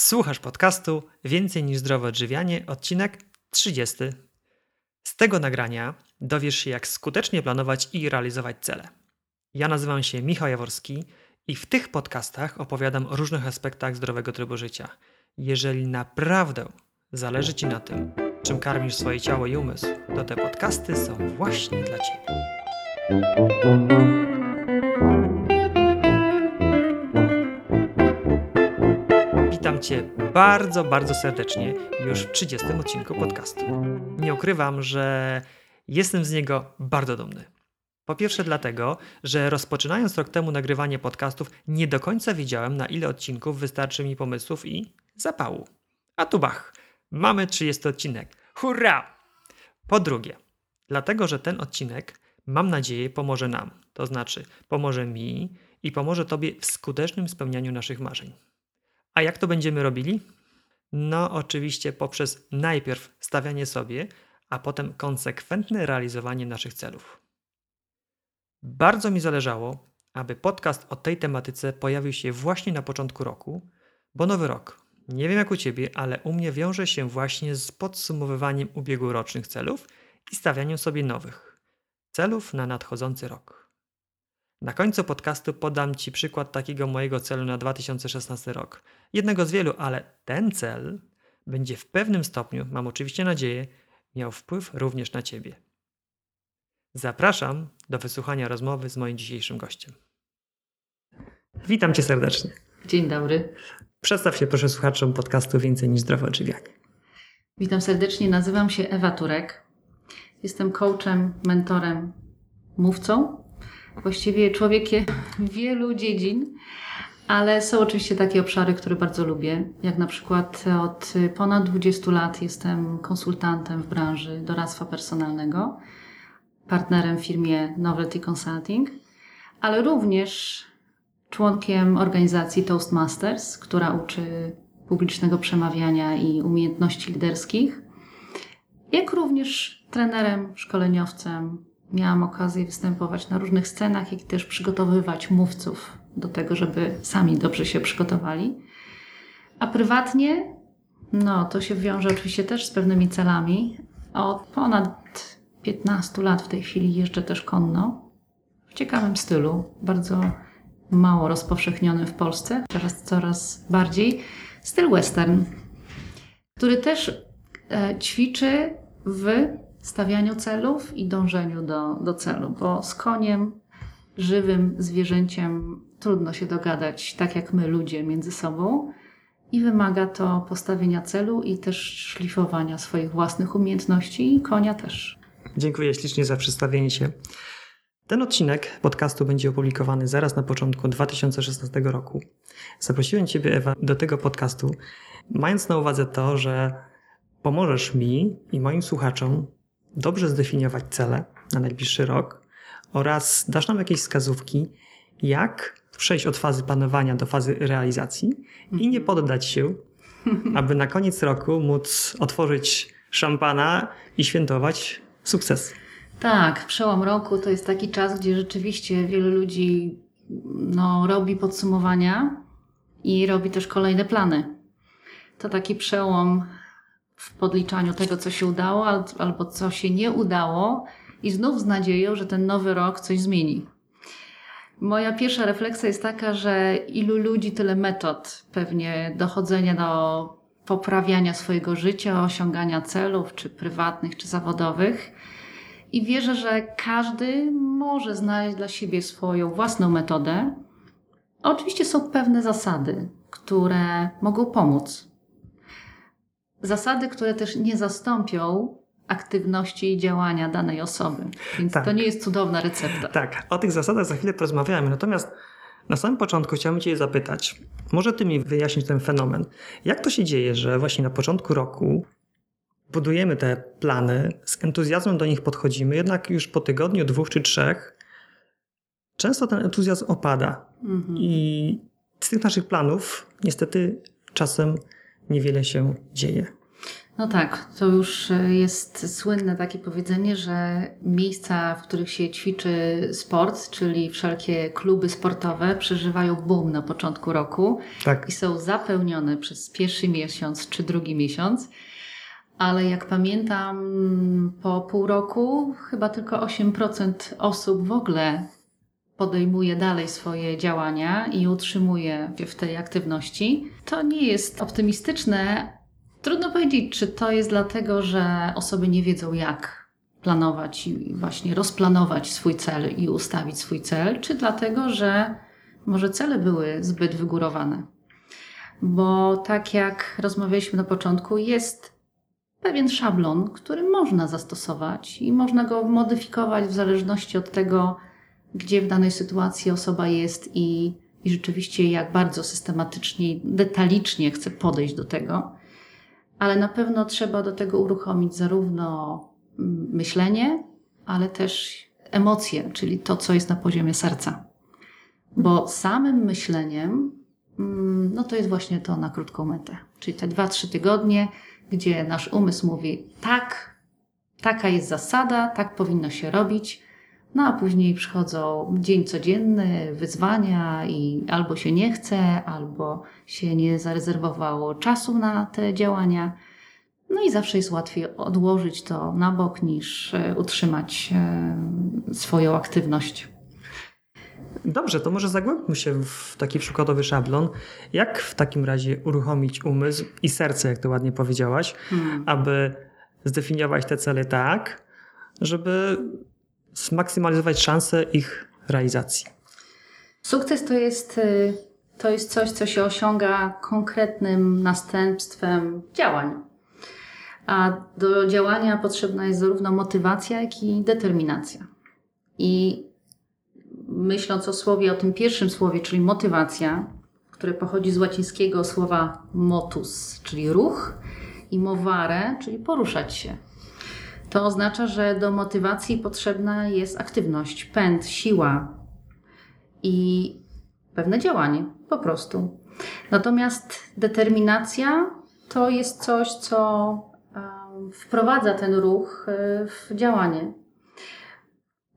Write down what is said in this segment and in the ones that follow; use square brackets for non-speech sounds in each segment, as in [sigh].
Słuchasz podcastu Więcej niż zdrowe odżywianie, odcinek 30. Z tego nagrania dowiesz się, jak skutecznie planować i realizować cele. Ja nazywam się Michał Jaworski i w tych podcastach opowiadam o różnych aspektach zdrowego trybu życia. Jeżeli naprawdę zależy Ci na tym, czym karmisz swoje ciało i umysł, to te podcasty są właśnie dla Ciebie. Cię bardzo, bardzo serdecznie już w 30 odcinku podcastu. Nie ukrywam, że jestem z niego bardzo dumny. Po pierwsze, dlatego, że rozpoczynając rok temu nagrywanie podcastów, nie do końca wiedziałem, na ile odcinków wystarczy mi pomysłów i zapału. A tu bach, mamy 30 odcinek. Hurra! Po drugie, dlatego, że ten odcinek, mam nadzieję, pomoże nam, to znaczy pomoże mi i pomoże Tobie w skutecznym spełnianiu naszych marzeń. A jak to będziemy robili? No, oczywiście poprzez najpierw stawianie sobie, a potem konsekwentne realizowanie naszych celów. Bardzo mi zależało, aby podcast o tej tematyce pojawił się właśnie na początku roku, bo nowy rok, nie wiem jak u Ciebie, ale u mnie wiąże się właśnie z podsumowywaniem ubiegłorocznych celów i stawianiem sobie nowych celów na nadchodzący rok. Na końcu podcastu podam Ci przykład takiego mojego celu na 2016 rok. Jednego z wielu, ale ten cel będzie w pewnym stopniu, mam oczywiście nadzieję, miał wpływ również na Ciebie. Zapraszam do wysłuchania rozmowy z moim dzisiejszym gościem. Witam Cię serdecznie. Dzień dobry. Przedstaw się proszę słuchaczom podcastu Więcej niż zdrowe odżywianie. Witam serdecznie, nazywam się Ewa Turek. Jestem coachem, mentorem, mówcą. Właściwie człowiekiem wielu dziedzin, ale są oczywiście takie obszary, które bardzo lubię. Jak na przykład od ponad 20 lat jestem konsultantem w branży doradztwa personalnego, partnerem w firmie Novelty Consulting, ale również członkiem organizacji Toastmasters, która uczy publicznego przemawiania i umiejętności liderskich, jak również trenerem, szkoleniowcem. Miałam okazję występować na różnych scenach, jak też przygotowywać mówców do tego, żeby sami dobrze się przygotowali. A prywatnie, no to się wiąże oczywiście też z pewnymi celami. Od ponad 15 lat w tej chwili jeżdżę też konno. W ciekawym stylu, bardzo mało rozpowszechnionym w Polsce, teraz coraz bardziej, styl western, który też e, ćwiczy w stawianiu celów i dążeniu do, do celu, bo z koniem, żywym zwierzęciem trudno się dogadać, tak jak my ludzie między sobą. I wymaga to postawienia celu i też szlifowania swoich własnych umiejętności i konia też. Dziękuję ślicznie za przedstawienie się. Ten odcinek podcastu będzie opublikowany zaraz na początku 2016 roku. Zaprosiłem Ciebie, Ewa, do tego podcastu, mając na uwadze to, że pomożesz mi i moim słuchaczom dobrze zdefiniować cele na najbliższy rok oraz dasz nam jakieś wskazówki, jak przejść od fazy planowania do fazy realizacji i nie poddać się, aby na koniec roku móc otworzyć szampana i świętować sukces. Tak, przełom roku to jest taki czas, gdzie rzeczywiście wielu ludzi no, robi podsumowania i robi też kolejne plany. To taki przełom w podliczaniu tego, co się udało albo co się nie udało, i znów z nadzieją, że ten nowy rok coś zmieni. Moja pierwsza refleksja jest taka, że ilu ludzi, tyle metod pewnie dochodzenia do poprawiania swojego życia, osiągania celów, czy prywatnych, czy zawodowych. I wierzę, że każdy może znaleźć dla siebie swoją własną metodę. Oczywiście są pewne zasady, które mogą pomóc. Zasady, które też nie zastąpią aktywności i działania danej osoby. Więc tak. to nie jest cudowna recepta. Tak, o tych zasadach za chwilę porozmawiamy. Natomiast na samym początku chciałbym Cię zapytać, może Ty mi wyjaśnić ten fenomen. Jak to się dzieje, że właśnie na początku roku budujemy te plany, z entuzjazmem do nich podchodzimy, jednak już po tygodniu, dwóch czy trzech, często ten entuzjazm opada. Mhm. I z tych naszych planów niestety czasem niewiele się dzieje. No tak, to już e, jest słynne takie powiedzenie, że miejsca, w których się ćwiczy sport, czyli wszelkie kluby sportowe, przeżywają boom na początku roku Tak. i są zapełnione przez pierwszy miesiąc czy drugi miesiąc. Ale jak pamiętam, po pół roku chyba tylko 8% osób w ogóle podejmuje dalej swoje działania i utrzymuje się w tej aktywności. To nie jest optymistyczne. Trudno powiedzieć, czy to jest dlatego, że osoby nie wiedzą, jak planować i właśnie rozplanować swój cel i ustawić swój cel, czy dlatego, że może cele były zbyt wygórowane. Bo tak jak rozmawialiśmy na początku, jest pewien szablon, który można zastosować i można go modyfikować w zależności od tego, gdzie w danej sytuacji osoba jest i, i rzeczywiście jak bardzo systematycznie, detalicznie chce podejść do tego. Ale na pewno trzeba do tego uruchomić zarówno mm, myślenie, ale też emocje, czyli to, co jest na poziomie serca. Bo samym myśleniem, mm, no to jest właśnie to na krótką metę. Czyli te dwa, trzy tygodnie, gdzie nasz umysł mówi tak, taka jest zasada, tak powinno się robić, no a później przychodzą dzień codzienny, wyzwania i albo się nie chce, albo się nie zarezerwowało czasu na te działania. No i zawsze jest łatwiej odłożyć to na bok niż e, utrzymać e, swoją aktywność. Dobrze, to może zagłębmy się w taki przykładowy szablon. Jak w takim razie uruchomić umysł i serce, jak to ładnie powiedziałaś, Hmm. aby zdefiniować te cele tak, żeby zmaksymalizować szanse ich realizacji? Sukces to jest, y, to jest coś, co się osiąga konkretnym następstwem działań. A do działania potrzebna jest zarówno motywacja, jak i determinacja. I myśląc o słowie, o tym pierwszym słowie, czyli motywacja, które pochodzi z łacińskiego słowa motus, czyli ruch, i movare, czyli poruszać się. To oznacza, że do motywacji potrzebna jest aktywność, pęd, siła i pewne działanie, po prostu. Natomiast determinacja to jest coś, co wprowadza ten ruch e, w działanie.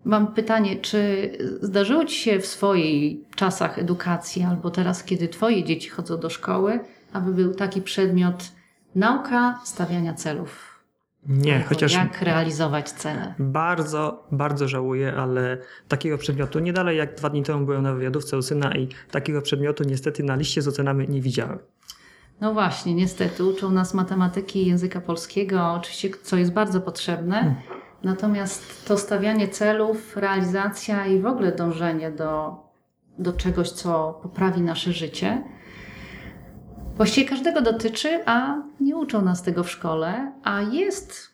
Mam pytanie, czy zdarzyło Ci się w swoich czasach edukacji, albo teraz, kiedy Twoje dzieci chodzą do szkoły, aby był taki przedmiot nauka stawiania celów? Nie, Albo chociaż Jak realizować cele? bardzo, bardzo żałuję, ale takiego przedmiotu, nie dalej jak dwa dni temu byłem na wywiadówce u syna i takiego przedmiotu niestety na liście z ocenami nie widziałem. No właśnie, niestety uczą nas matematyki i języka polskiego, oczywiście, co jest bardzo potrzebne. Natomiast to stawianie celów, realizacja i w ogóle dążenie do, do czegoś, co poprawi nasze życie, właściwie każdego dotyczy, a nie uczą nas tego w szkole, a jest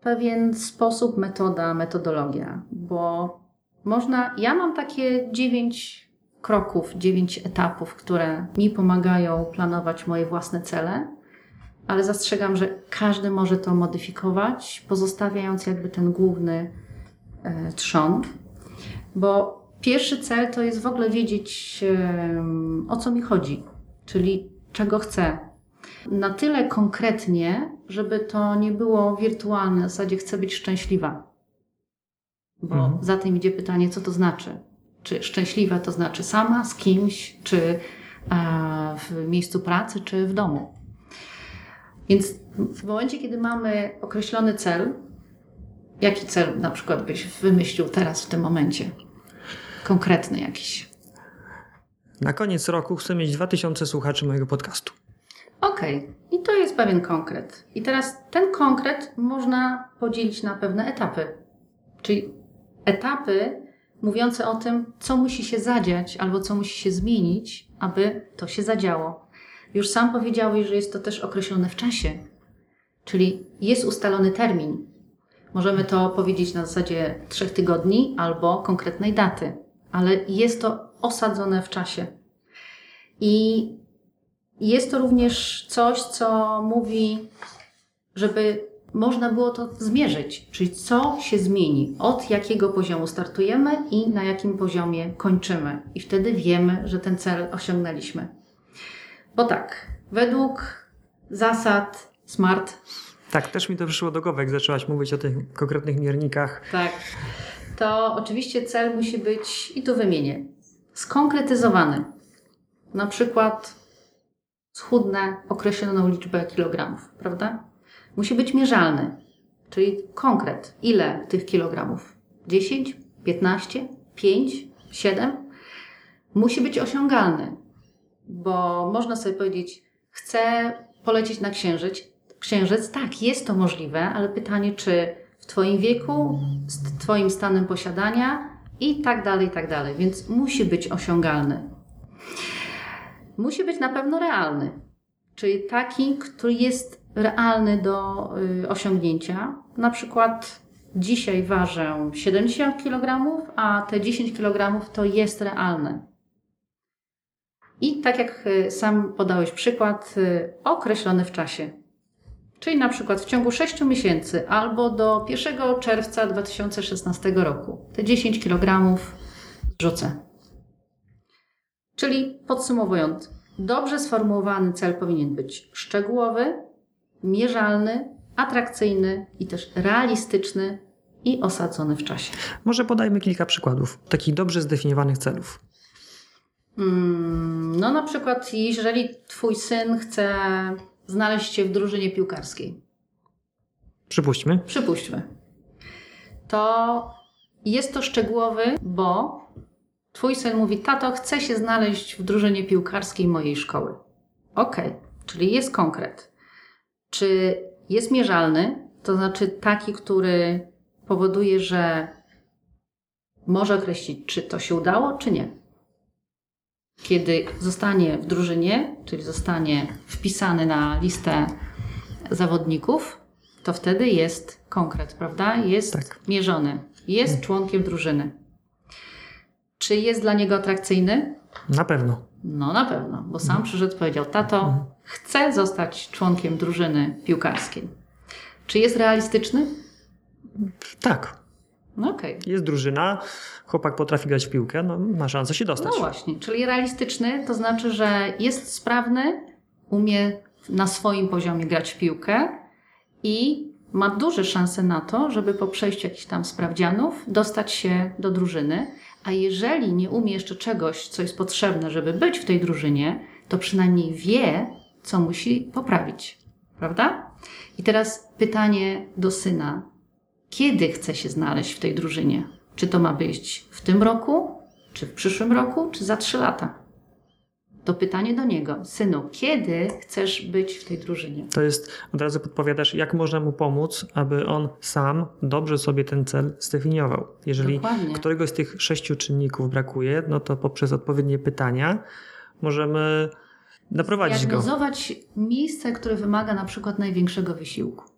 pewien sposób, metoda, metodologia, bo można, ja mam takie dziewięć kroków, dziewięć etapów, które mi pomagają planować moje własne cele, ale zastrzegam, że każdy może to modyfikować, pozostawiając jakby ten główny e, trzon, bo pierwszy cel to jest w ogóle wiedzieć, em, o co mi chodzi, czyli czego chcę. Na tyle konkretnie, żeby to nie było wirtualne, w zasadzie chcę być szczęśliwa. Bo Mhm. za tym idzie pytanie, co to znaczy. Czy szczęśliwa to znaczy sama, z kimś, czy e, w miejscu pracy, czy w domu. Więc w momencie, kiedy mamy określony cel, jaki cel na przykład byś wymyślił teraz w tym momencie? Konkretny jakiś. Na koniec roku chcę mieć 2000 słuchaczy mojego podcastu. Okej, i to jest pewien konkret. I teraz ten konkret można podzielić na pewne etapy. Czyli etapy mówiące o tym, co musi się zadziać albo co musi się zmienić, aby to się zadziało. Już sam powiedziałeś, że jest to też określone w czasie. Czyli jest ustalony termin. Możemy to powiedzieć na zasadzie trzech tygodni albo konkretnej daty, ale jest to osadzone w czasie. I jest to również coś, co mówi, żeby można było to zmierzyć, czyli co się zmieni, od jakiego poziomu startujemy i na jakim poziomie kończymy. I wtedy wiemy, że ten cel osiągnęliśmy. Bo tak, według zasad SMART Tak, też mi to przyszło do głowy, jak zaczęłaś mówić o tych konkretnych miernikach. Tak. To oczywiście cel musi być, i tu wymienię, skonkretyzowany. Na przykład schudnę określoną liczbę kilogramów, prawda? Musi być mierzalny, czyli konkret. Ile tych kilogramów? 10, 15, 5, 7? Musi być osiągalny, bo można sobie powiedzieć, chcę polecieć na księżyc. Księżyc, tak, jest to możliwe, ale pytanie, czy Twoim wieku, z Twoim stanem posiadania i tak dalej, i tak dalej. Więc musi być osiągalny. Musi być na pewno realny, czyli taki, który jest realny do y, osiągnięcia. Na przykład dzisiaj ważę 70 kg, a te 10 kg to jest realne. I tak jak y, sam podałeś przykład, y, określony w czasie. Czyli na przykład w ciągu 6 miesięcy albo do 1 czerwca 2016 roku te 10 kg rzucę. Czyli podsumowując, dobrze sformułowany cel powinien być szczegółowy, mierzalny, atrakcyjny i też realistyczny i osadzony w czasie. Może podajmy kilka przykładów takich dobrze zdefiniowanych celów. Mm, no na przykład, jeżeli twój syn chce znaleźć się w drużynie piłkarskiej. Przypuśćmy. Przypuśćmy. To jest to szczegółowy, bo twój syn mówi, tato, chce się znaleźć w drużynie piłkarskiej mojej szkoły. Okej, okay. czyli jest konkret. Czy jest mierzalny, to znaczy taki, który powoduje, że może określić, czy to się udało, czy nie. Kiedy zostanie w drużynie, czyli zostanie wpisany na listę zawodników, to wtedy jest konkret, prawda? Jest tak. mierzony, jest hmm. członkiem drużyny. Czy jest dla niego atrakcyjny? Na pewno. No na pewno, bo sam hmm. przyszedł powiedział: Tato, hmm. chcę zostać członkiem drużyny piłkarskiej. Czy jest realistyczny? Tak. No okay. Jest drużyna, chłopak potrafi grać w piłkę, no, ma szansę się dostać. No właśnie, czyli realistyczny to znaczy, że jest sprawny, umie na swoim poziomie grać w piłkę i ma duże szanse na to, żeby po przejściu jakichś tam sprawdzianów dostać się do drużyny. A jeżeli nie umie jeszcze czegoś, co jest potrzebne, żeby być w tej drużynie, to przynajmniej wie, co musi poprawić. Prawda? I teraz pytanie do syna kiedy chce się znaleźć w tej drużynie. Czy to ma być w tym roku, czy w przyszłym roku, czy za trzy lata? To pytanie do niego. Synu, kiedy chcesz być w tej drużynie? To jest, od razu podpowiadasz, jak można mu pomóc, aby on sam dobrze sobie ten cel zdefiniował. Jeżeli Dokładnie. któregoś z tych sześciu czynników brakuje, no to poprzez odpowiednie pytania możemy naprowadzić go. Diagnozować miejsce, które wymaga na przykład największego wysiłku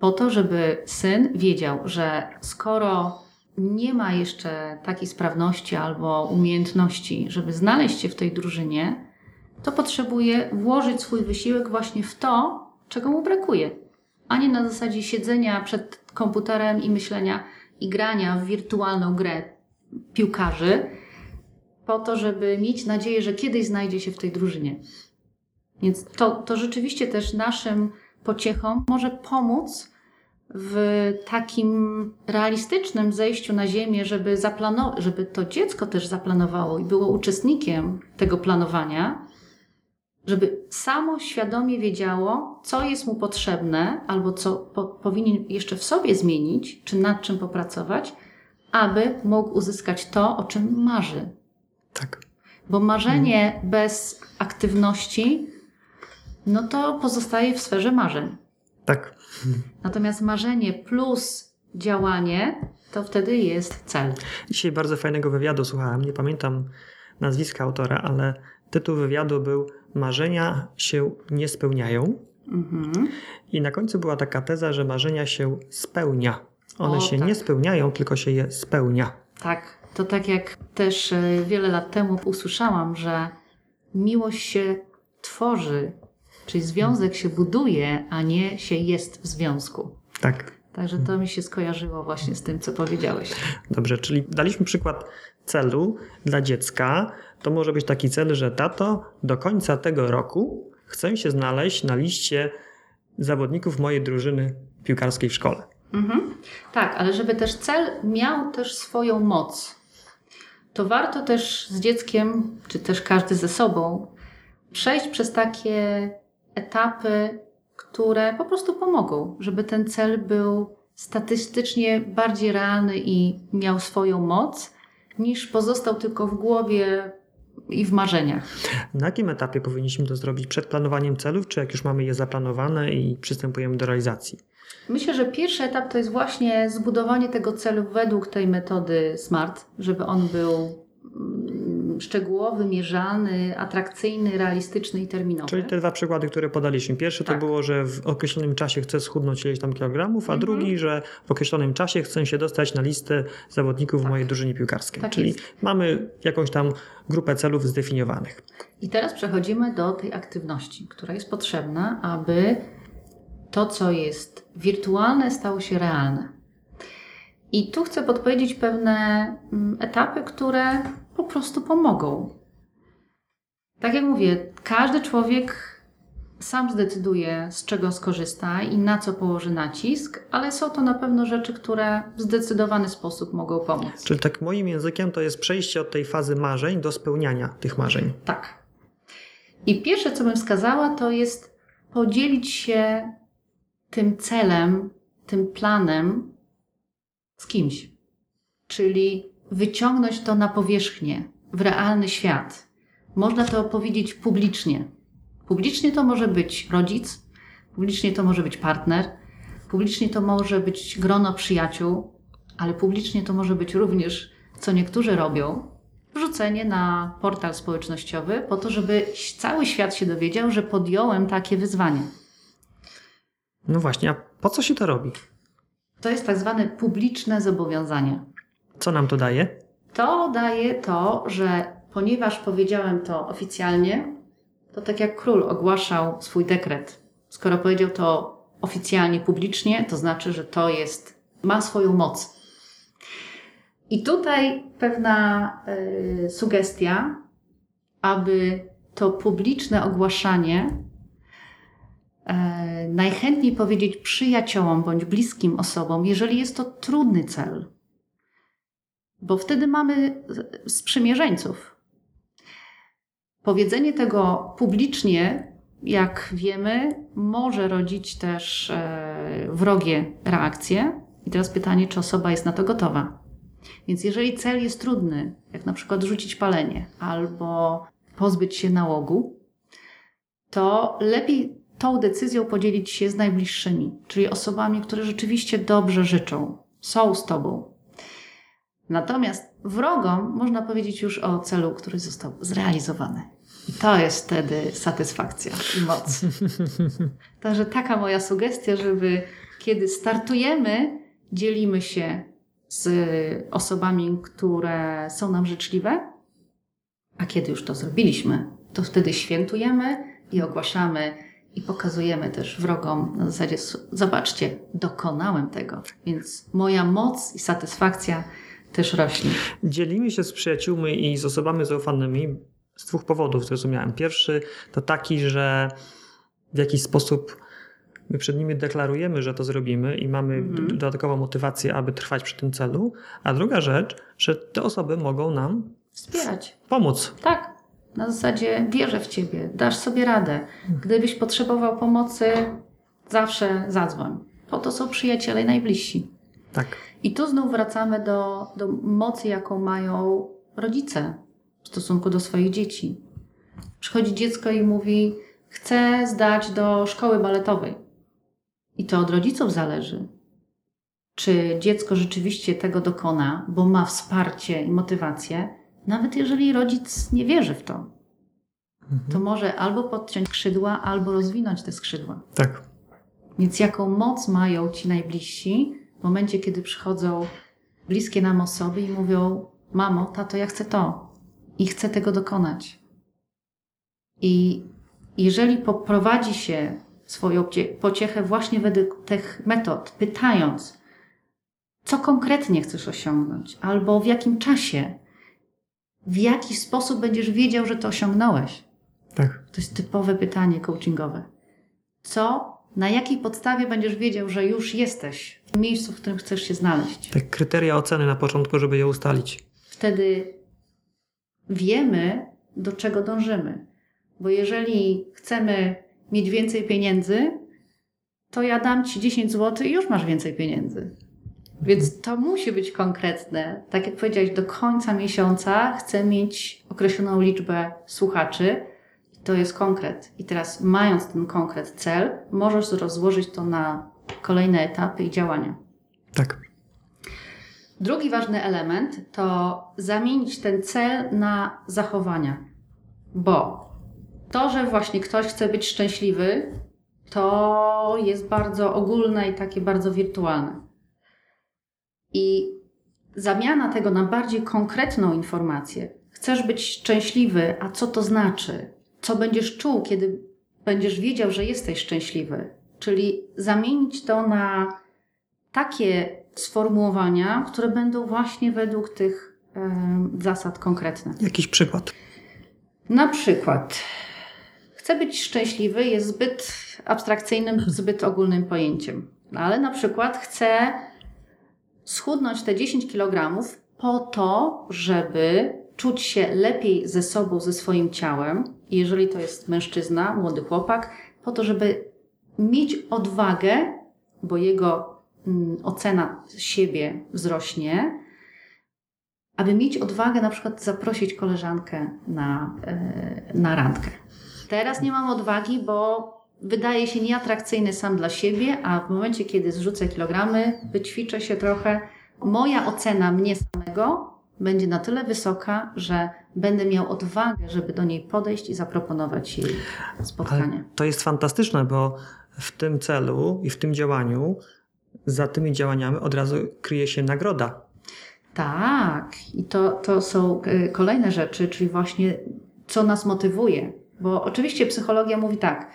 po to, żeby syn wiedział, że skoro nie ma jeszcze takiej sprawności albo umiejętności, żeby znaleźć się w tej drużynie, to potrzebuje włożyć swój wysiłek właśnie w to, czego mu brakuje, a nie na zasadzie siedzenia przed komputerem i myślenia i grania w wirtualną grę piłkarzy, po to, żeby mieć nadzieję, że kiedyś znajdzie się w tej drużynie. Więc to, to rzeczywiście też naszym pociechom może pomóc w takim realistycznym zejściu na ziemię, żeby, zaplanować, żeby to dziecko też zaplanowało i było uczestnikiem tego planowania, żeby samo świadomie wiedziało, co jest mu potrzebne albo co po, powinien jeszcze w sobie zmienić, czy nad czym popracować, aby mógł uzyskać to, o czym marzy. Tak. Bo marzenie hmm. bez aktywności, no to pozostaje w sferze marzeń. Tak. Natomiast marzenie plus działanie to wtedy jest cel. Dzisiaj bardzo fajnego wywiadu słuchałem. Nie pamiętam nazwiska autora, ale tytuł wywiadu był Marzenia się nie spełniają. Mhm. I na końcu była taka teza, że marzenia się spełnia. One o, się tak. nie spełniają, tylko się je spełnia. Tak. To tak jak też e, wiele lat temu usłyszałam, że miłość się tworzy Czyli związek się buduje, a nie się jest w związku. Tak. Także to mi się skojarzyło właśnie z tym, co powiedziałeś. Dobrze, czyli daliśmy przykład celu dla dziecka. To może być taki cel, że tato do końca tego roku chcę się znaleźć na liście zawodników mojej drużyny piłkarskiej w szkole. Mhm. Tak, ale żeby też cel miał też swoją moc, to warto też z dzieckiem, czy też każdy ze sobą, przejść przez takie etapy, które po prostu pomogą, żeby ten cel był statystycznie bardziej realny i miał swoją moc, niż pozostał tylko w głowie i w marzeniach. Na jakim etapie powinniśmy to zrobić? Przed planowaniem celów, czy jak już mamy je zaplanowane i przystępujemy do realizacji? Myślę, że pierwszy etap to jest właśnie zbudowanie tego celu według tej metody SMART, żeby on był mm, szczegółowy, mierzalny, atrakcyjny, realistyczny i terminowy. Czyli te dwa przykłady, które podaliśmy. Pierwszy Tak. to było, że w określonym czasie chcę schudnąć ileś tam kilogramów, a Mhm. drugi, że w określonym czasie chcę się dostać na listę zawodników w mojej drużynie piłkarskiej. Tak Czyli jest. mamy jakąś tam grupę celów zdefiniowanych. I teraz przechodzimy do tej aktywności, która jest potrzebna, aby to, co jest wirtualne, stało się realne. I tu chcę podpowiedzieć pewne mm, etapy, które po prostu pomogą. Tak jak mówię, każdy człowiek sam zdecyduje, z czego skorzysta i na co położy nacisk, ale są to na pewno rzeczy, które w zdecydowany sposób mogą pomóc. Czyli tak moim językiem to jest przejście od tej fazy marzeń do spełniania tych marzeń. Tak. I pierwsze, co bym wskazała, to jest podzielić się tym celem, tym planem z kimś. Czyli wyciągnąć to na powierzchnię, w realny świat. Można to powiedzieć publicznie. Publicznie to może być rodzic, publicznie to może być partner, publicznie to może być grono przyjaciół, ale publicznie to może być również, co niektórzy robią, wrzucenie na portal społecznościowy po to, żeby cały świat się dowiedział, że podjąłem takie wyzwanie. No właśnie, a po co się to robi? To jest tak zwane publiczne zobowiązanie. Co nam to daje? To daje to, że ponieważ powiedziałem to oficjalnie, to tak jak król ogłaszał swój dekret. Skoro powiedział to oficjalnie, publicznie, to znaczy, że to jest, ma swoją moc. I tutaj pewna y, sugestia, aby to publiczne ogłaszanie e, najchętniej powiedzieć przyjaciołom bądź bliskim osobom, jeżeli jest to trudny cel. Bo wtedy mamy sprzymierzeńców. Powiedzenie tego publicznie, jak wiemy, może rodzić też e, wrogie reakcje. I teraz pytanie, czy osoba jest na to gotowa. Więc jeżeli cel jest trudny, jak na przykład rzucić palenie albo pozbyć się nałogu, to lepiej tą decyzją podzielić się z najbliższymi, czyli osobami, które rzeczywiście dobrze życzą, są z tobą. Natomiast wrogom można powiedzieć już o celu, który został zrealizowany. I to jest wtedy satysfakcja i moc. [laughs] Także taka moja sugestia, żeby kiedy startujemy, dzielimy się z osobami, które są nam życzliwe, a kiedy już to zrobiliśmy, to wtedy świętujemy i ogłaszamy i pokazujemy też wrogom na zasadzie, "S- zobaczcie, dokonałem tego. Więc moja moc i satysfakcja też rośnie. Dzielimy się z przyjaciółmi i z osobami zaufanymi z dwóch powodów, zrozumiałem. Pierwszy to taki, że w jakiś sposób my przed nimi deklarujemy, że to zrobimy i mamy Mhm. dodatkową motywację, aby trwać przy tym celu. A druga rzecz, że te osoby mogą nam Wspierać. pomóc. Tak. Na zasadzie wierzę w ciebie, dasz sobie radę. Gdybyś potrzebował pomocy, zawsze zadzwoń. Po to są przyjaciele najbliżsi. Tak. I tu znów wracamy do, do mocy, jaką mają rodzice w stosunku do swoich dzieci. Przychodzi dziecko i mówi: Chcę zdać do szkoły baletowej. I to od rodziców zależy, czy dziecko rzeczywiście tego dokona, bo ma wsparcie i motywację, nawet jeżeli rodzic nie wierzy w to. To może albo podciąć skrzydła, albo rozwinąć te skrzydła. Tak. Więc jaką moc mają ci najbliżsi w momencie, kiedy przychodzą bliskie nam osoby i mówią: Mamo, tato, ja chcę to i chcę tego dokonać. I jeżeli poprowadzi się swoją cie- pociechę właśnie według tych metod, pytając, co konkretnie chcesz osiągnąć, albo w jakim czasie, w jaki sposób będziesz wiedział, że to osiągnąłeś. Tak. To jest typowe pytanie coachingowe. Co na jakiej podstawie będziesz wiedział, że już jesteś w miejscu, w którym chcesz się znaleźć. Te kryteria oceny na początku, żeby je ustalić. Wtedy wiemy, do czego dążymy. Bo jeżeli chcemy mieć więcej pieniędzy, to ja dam ci 10 zł i już masz więcej pieniędzy. Więc to musi być konkretne. Tak jak powiedziałeś, do końca miesiąca chcę mieć określoną liczbę słuchaczy. To jest konkret. I teraz, mając ten konkret cel, możesz rozłożyć to na kolejne etapy i działania. Tak. Drugi ważny element to zamienić ten cel na zachowania. Bo to, że właśnie ktoś chce być szczęśliwy, to jest bardzo ogólne i takie bardzo wirtualne. I zamiana tego na bardziej konkretną informację. Chcesz być szczęśliwy, a co to znaczy? Co będziesz czuł, kiedy będziesz wiedział, że jesteś szczęśliwy? Czyli zamienić to na takie sformułowania, które będą właśnie według tych y, zasad konkretne. Jakiś przykład. Na przykład, chcę być szczęśliwy jest zbyt abstrakcyjnym, zbyt ogólnym pojęciem. Ale na przykład chcę schudnąć te 10 kg po to, żeby czuć się lepiej ze sobą, ze swoim ciałem. Jeżeli to jest mężczyzna, młody chłopak, po to, żeby mieć odwagę, bo jego mm, ocena siebie wzrośnie, aby mieć odwagę na przykład zaprosić koleżankę na, e, na randkę. Teraz nie mam odwagi, bo wydaje się nieatrakcyjny sam dla siebie, a w momencie, kiedy zrzucę kilogramy, wyćwiczę się trochę, moja ocena mnie samego będzie na tyle wysoka, że będę miał odwagę, żeby do niej podejść i zaproponować jej spotkanie. Ale to jest fantastyczne, bo w tym celu i w tym działaniu, za tymi działaniami od razu kryje się nagroda. Tak, i to, to są y, kolejne rzeczy, czyli właśnie co nas motywuje. Bo oczywiście psychologia mówi tak,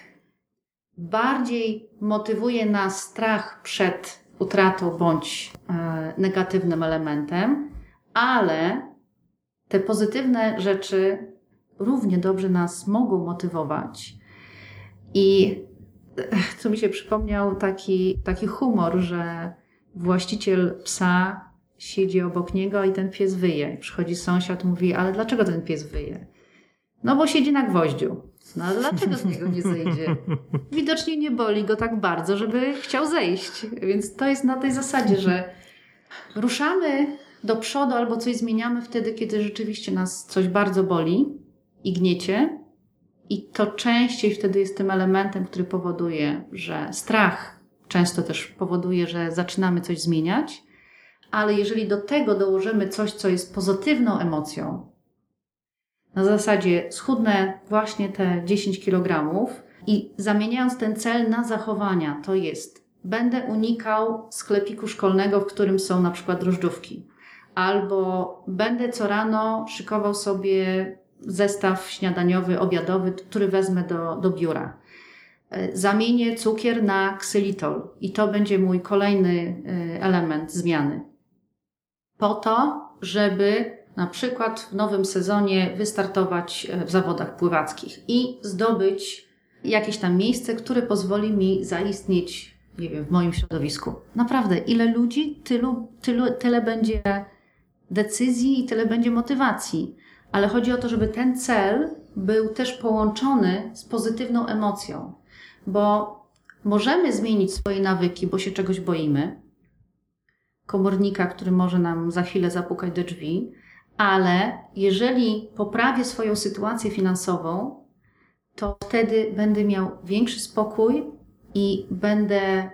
bardziej motywuje nas strach przed utratą bądź e, negatywnym elementem, ale te pozytywne rzeczy równie dobrze nas mogą motywować. I co mi się przypomniał taki, taki humor, że właściciel psa siedzi obok niego i ten pies wyje. Przychodzi sąsiad, mówi, ale dlaczego ten pies wyje? No bo siedzi na gwoździu. No ale dlaczego z niego nie zejdzie? Widocznie nie boli go tak bardzo, żeby chciał zejść. Więc to jest na tej zasadzie, że ruszamy do przodu albo coś zmieniamy wtedy, kiedy rzeczywiście nas coś bardzo boli i gniecie. I to częściej wtedy jest tym elementem, który powoduje, że strach często też powoduje, że zaczynamy coś zmieniać. Ale jeżeli do tego dołożymy coś, co jest pozytywną emocją, na zasadzie schudnę właśnie te 10 kg i zamieniając ten cel na zachowania, to jest będę unikał sklepiku szkolnego, w którym są na przykład drożdżówki, albo będę co rano szykował sobie zestaw śniadaniowy, obiadowy, który wezmę do, do biura. E, zamienię cukier na ksylitol i to będzie mój kolejny e, element zmiany. Po to, żeby na przykład w nowym sezonie wystartować e, w zawodach pływackich i zdobyć jakieś tam miejsce, które pozwoli mi zaistnieć, nie wiem, w moim środowisku. Naprawdę, ile ludzi, tylu, tylu, tyle będzie decyzji i tyle będzie motywacji. Ale chodzi o to, żeby ten cel był też połączony z pozytywną emocją, bo możemy zmienić swoje nawyki, bo się czegoś boimy. Komornika, który może nam za chwilę zapukać do drzwi, ale jeżeli poprawię swoją sytuację finansową, to wtedy będę miał większy spokój i będę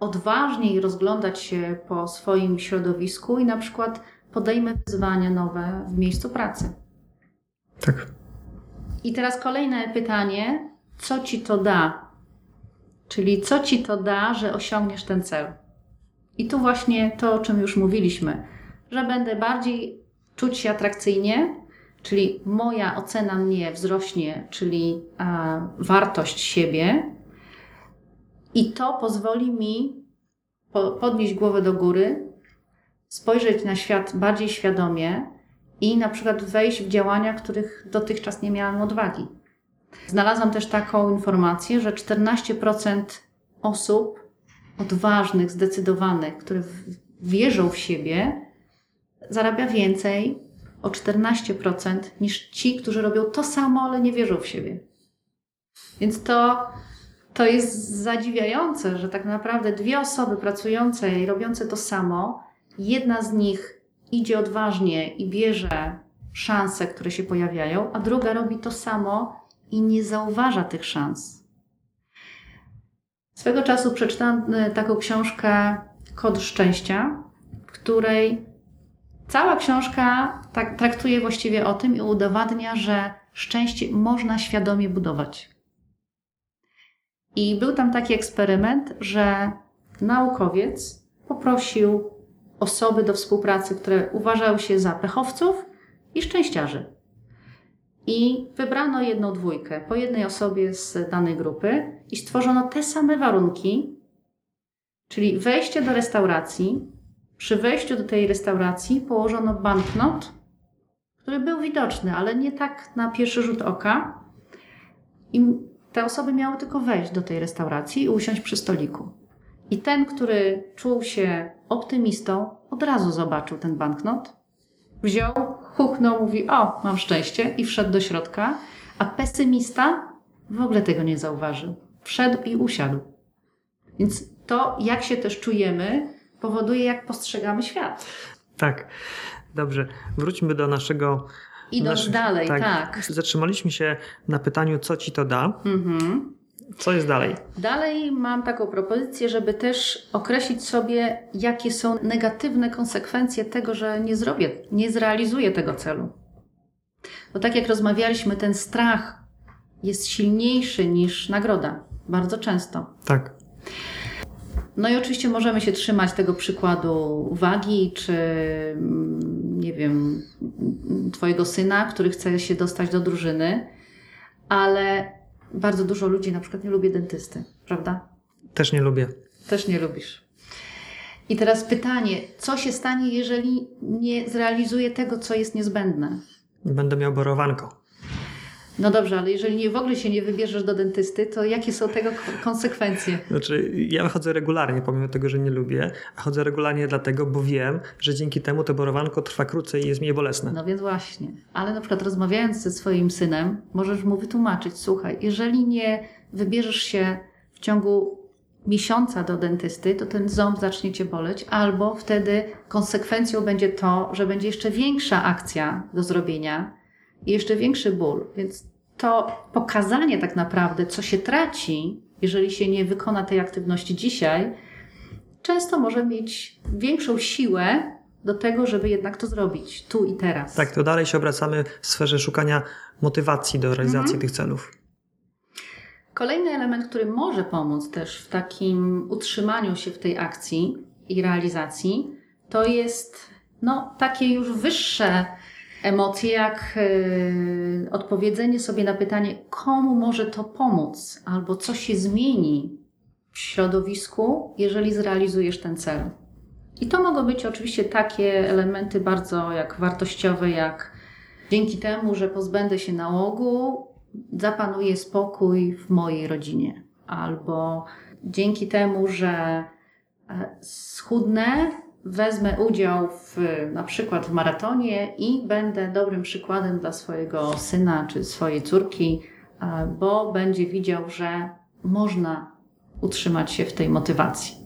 odważniej rozglądać się po swoim środowisku i na przykład podejmę wyzwania nowe w miejscu pracy. Tak. I teraz kolejne pytanie: co ci to da? Czyli co ci to da, że osiągniesz ten cel? I tu właśnie to, o czym już mówiliśmy, że będę bardziej czuć się atrakcyjnie, czyli moja ocena mnie wzrośnie, czyli a, wartość siebie, i to pozwoli mi po, podnieść głowę do góry, spojrzeć na świat bardziej świadomie i na przykład wejść w działania, których dotychczas nie miałam odwagi. Znalazłam też taką informację, że 14% osób odważnych, zdecydowanych, które wierzą w siebie, zarabia więcej o 14% niż ci, którzy robią to samo, ale nie wierzą w siebie. Więc to, to jest zadziwiające, że tak naprawdę dwie osoby pracujące i robiące to samo, jedna z nich idzie odważnie i bierze szanse, które się pojawiają, a druga robi to samo i nie zauważa tych szans. Swego czasu przeczytałam e, taką książkę Kod Szczęścia, w której cała książka tak, traktuje właściwie o tym i udowadnia, że szczęście można świadomie budować. I był tam taki eksperyment, że naukowiec poprosił osoby do współpracy, które uważały się za pechowców i szczęściarzy. I wybrano jedną dwójkę po jednej osobie z danej grupy i stworzono te same warunki, czyli wejście do restauracji. Przy wejściu do tej restauracji położono banknot, który był widoczny, ale nie tak na pierwszy rzut oka. I te osoby miały tylko wejść do tej restauracji i usiąść przy stoliku. I ten, który czuł się optymistą, od razu zobaczył ten banknot, wziął, huknął, mówi: O, mam szczęście, i wszedł do środka, a pesymista w ogóle tego nie zauważył. Wszedł i usiadł. Więc to, jak się też czujemy, powoduje, jak postrzegamy świat. Tak. Dobrze. Wróćmy do naszego. Idąc naszych, dalej, tak, tak. Zatrzymaliśmy się na pytaniu, co ci to da. Mhm. Co jest dalej? Dalej mam taką propozycję, żeby też określić sobie, jakie są negatywne konsekwencje tego, że nie zrobię, nie zrealizuję tego celu. Bo tak jak rozmawialiśmy, ten strach jest silniejszy niż nagroda. Bardzo często. Tak. No i oczywiście możemy się trzymać tego przykładu wagi, czy mm, nie wiem, Twojego syna, który chce się dostać do drużyny, ale bardzo dużo ludzi na przykład nie lubi dentysty, prawda? Też nie lubię. Też nie lubisz. I teraz pytanie, co się stanie, jeżeli nie zrealizuję tego, co jest niezbędne? Będę miał borowanko. No dobrze, ale jeżeli nie, w ogóle się nie wybierzesz do dentysty, to jakie są tego konsekwencje? Znaczy, ja chodzę regularnie, pomimo tego, że nie lubię, a chodzę regularnie dlatego, bo wiem, że dzięki temu to borowanko trwa krócej i jest mniej bolesne. No więc właśnie. Ale na przykład rozmawiając ze swoim synem, możesz mu wytłumaczyć, słuchaj, jeżeli nie wybierzesz się w ciągu miesiąca do dentysty, to ten ząb zacznie cię boleć, albo wtedy konsekwencją będzie to, że będzie jeszcze większa akcja do zrobienia, i jeszcze większy ból. Więc to pokazanie tak naprawdę, co się traci, jeżeli się nie wykona tej aktywności dzisiaj, często może mieć większą siłę do tego, żeby jednak to zrobić tu i teraz. Tak, to dalej się obracamy w sferze szukania motywacji do realizacji mhm. tych celów. Kolejny element, który może pomóc też w takim utrzymaniu się w tej akcji i realizacji, to jest no, takie już wyższe emocje, jak yy, odpowiedzenie sobie na pytanie, komu może to pomóc, albo co się zmieni w środowisku, jeżeli zrealizujesz ten cel. I to mogą być oczywiście takie elementy bardzo jak wartościowe, jak dzięki temu, że pozbędę się nałogu, zapanuje spokój w mojej rodzinie, albo dzięki temu, że e, schudnę, wezmę udział w, na przykład w maratonie i będę dobrym przykładem dla swojego syna czy swojej córki, bo będzie widział, że można utrzymać się w tej motywacji.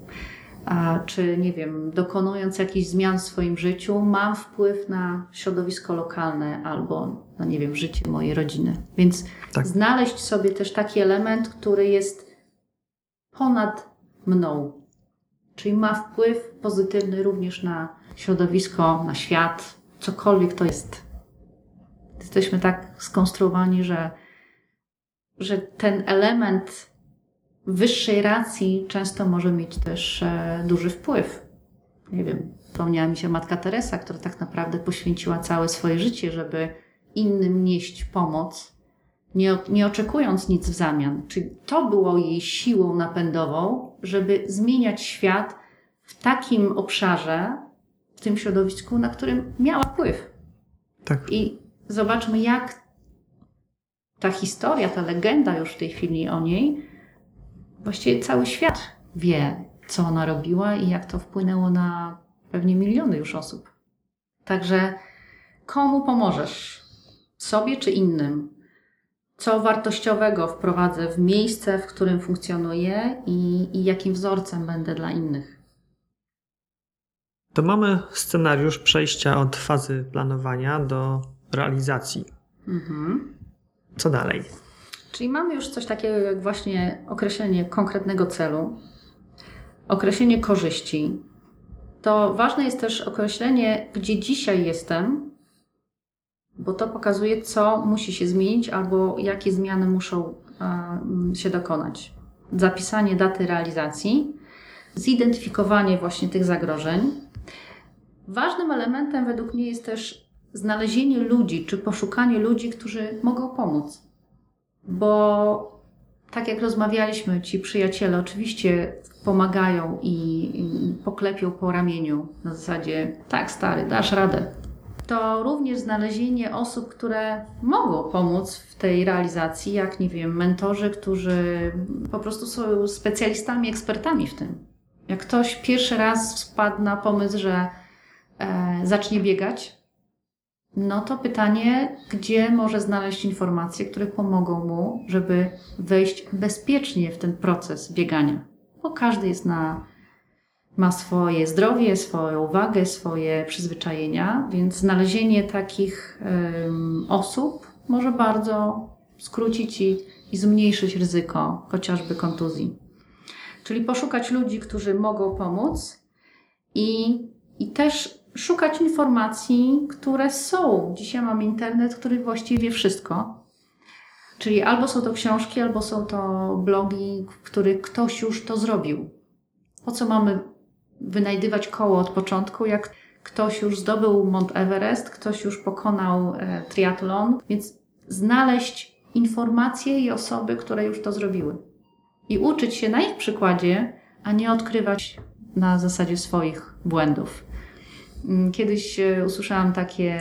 Czy nie wiem, dokonując jakichś zmian w swoim życiu, mam wpływ na środowisko lokalne albo, no nie wiem, życie mojej rodziny. Więc tak. znaleźć sobie też taki element, który jest ponad mną, czyli ma wpływ pozytywny również na środowisko, na świat, cokolwiek to jest. Jesteśmy tak skonstruowani, że, że ten element wyższej racji często może mieć też e, duży wpływ. Nie wiem, wspomniała mi się matka Teresa, która tak naprawdę poświęciła całe swoje życie, żeby innym nieść pomoc, nie, nie oczekując nic w zamian. Czyli to było jej siłą napędową, żeby zmieniać świat w takim obszarze, w tym środowisku, na którym miała wpływ. Tak. I zobaczmy, jak ta historia, ta legenda już w tej chwili o niej właściwie cały świat wie, co ona robiła i jak to wpłynęło na pewnie miliony już osób. Także komu pomożesz? Sobie czy innym? Co wartościowego wprowadzę w miejsce, w którym funkcjonuję i, i jakim wzorcem będę dla innych? To mamy scenariusz przejścia od fazy planowania do realizacji. Mhm. Co dalej? Czyli mamy już coś takiego jak właśnie określenie konkretnego celu, określenie korzyści. To ważne jest też określenie, gdzie dzisiaj jestem, bo to pokazuje, co musi się zmienić albo jakie zmiany muszą e, się dokonać. Zapisanie daty realizacji, zidentyfikowanie właśnie tych zagrożeń. Ważnym elementem według mnie jest też znalezienie ludzi, czy poszukanie ludzi, którzy mogą pomóc. Bo tak jak rozmawialiśmy, ci przyjaciele oczywiście pomagają i poklepią po ramieniu na zasadzie tak stary, dasz radę. To również znalezienie osób, które mogą pomóc w tej realizacji, jak nie wiem, mentorzy, którzy po prostu są specjalistami, ekspertami w tym. Jak ktoś pierwszy raz wpadł na pomysł, że e, zacznie biegać, no to pytanie, gdzie może znaleźć informacje, które pomogą mu, żeby wejść bezpiecznie w ten proces biegania. Bo każdy jest na, ma swoje zdrowie, swoją wagę, swoje przyzwyczajenia, więc znalezienie takich osób może bardzo skrócić i, i zmniejszyć ryzyko chociażby kontuzji. Czyli poszukać ludzi, którzy mogą pomóc i, i też szukać informacji, które są. Dzisiaj mam internet, który właściwie wie wszystko. Czyli albo są to książki, albo są to blogi, w których ktoś już to zrobił. Po co mamy wynajdywać koło od początku, jak ktoś już zdobył Mont Everest, ktoś już pokonał e, triatlon, więc znaleźć informacje i osoby, które już to zrobiły. I uczyć się na ich przykładzie, a nie odkrywać na zasadzie swoich błędów. Mm, kiedyś e, usłyszałam takie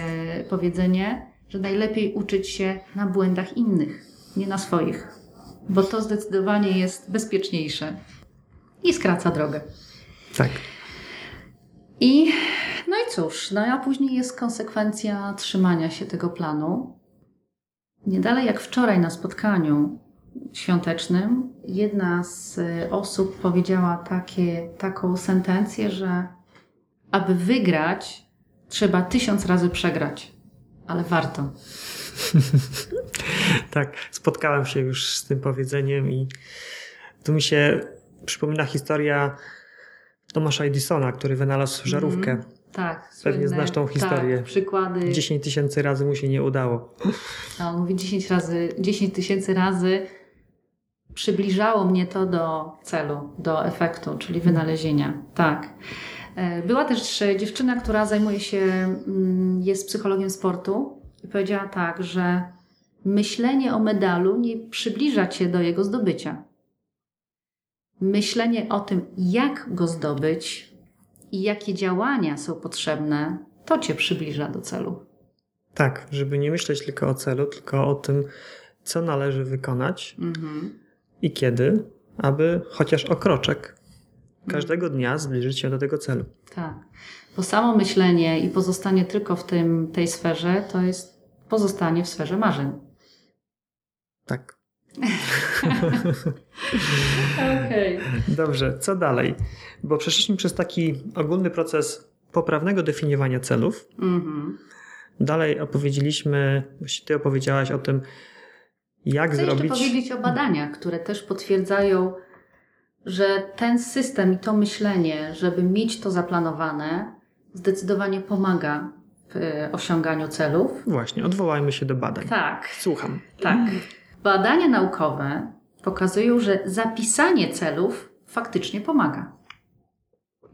powiedzenie, że najlepiej uczyć się na błędach innych, nie na swoich, bo to zdecydowanie jest bezpieczniejsze i skraca drogę. Tak. I no i cóż, no a później jest konsekwencja trzymania się tego planu. Nie dalej jak wczoraj na spotkaniu świątecznym, jedna z osób powiedziała takie, taką sentencję, że aby wygrać, trzeba tysiąc razy przegrać, ale warto. [laughs] tak, spotkałem się już z tym powiedzeniem i tu mi się przypomina historia Tomasza Edisona, który wynalazł mhm. żarówkę. Mm, tak. Pewnie znasz tą historię. Tak, przykłady. 10 tysięcy razy mu się nie udało. A on mówi 10 razy, 10 tysięcy razy przybliżało mnie to do celu, do efektu, czyli wynalezienia. Tak. E, była też dziewczyna, która zajmuje się, mm, jest psychologiem sportu i powiedziała tak, że myślenie o medalu nie przybliża cię do jego zdobycia. Myślenie o tym, jak go zdobyć i jakie działania są potrzebne, to cię przybliża do celu. Tak, żeby nie myśleć tylko o celu, tylko o tym, co należy wykonać mhm. i kiedy, aby chociaż o kroczek każdego dnia zbliżyć się do tego celu. Tak. Bo samo myślenie i pozostanie tylko w tym, tej sferze to jest pozostanie w sferze marzeń. Tak. Okej. Okay. Dobrze, co dalej? Bo przeszliśmy przez taki ogólny proces poprawnego definiowania celów. Mm-hmm. Dalej opowiedzieliśmy, właściwie ty opowiedziałaś o tym, jak Chcę zrobić. Chcę powiedzieć o badaniach, które też potwierdzają że ten system i to myślenie, żeby mieć to zaplanowane, zdecydowanie pomaga w e, osiąganiu celów. Właśnie, odwołajmy się do badań. Tak. Słucham. Tak. Badania naukowe pokazują, że zapisanie celów faktycznie pomaga.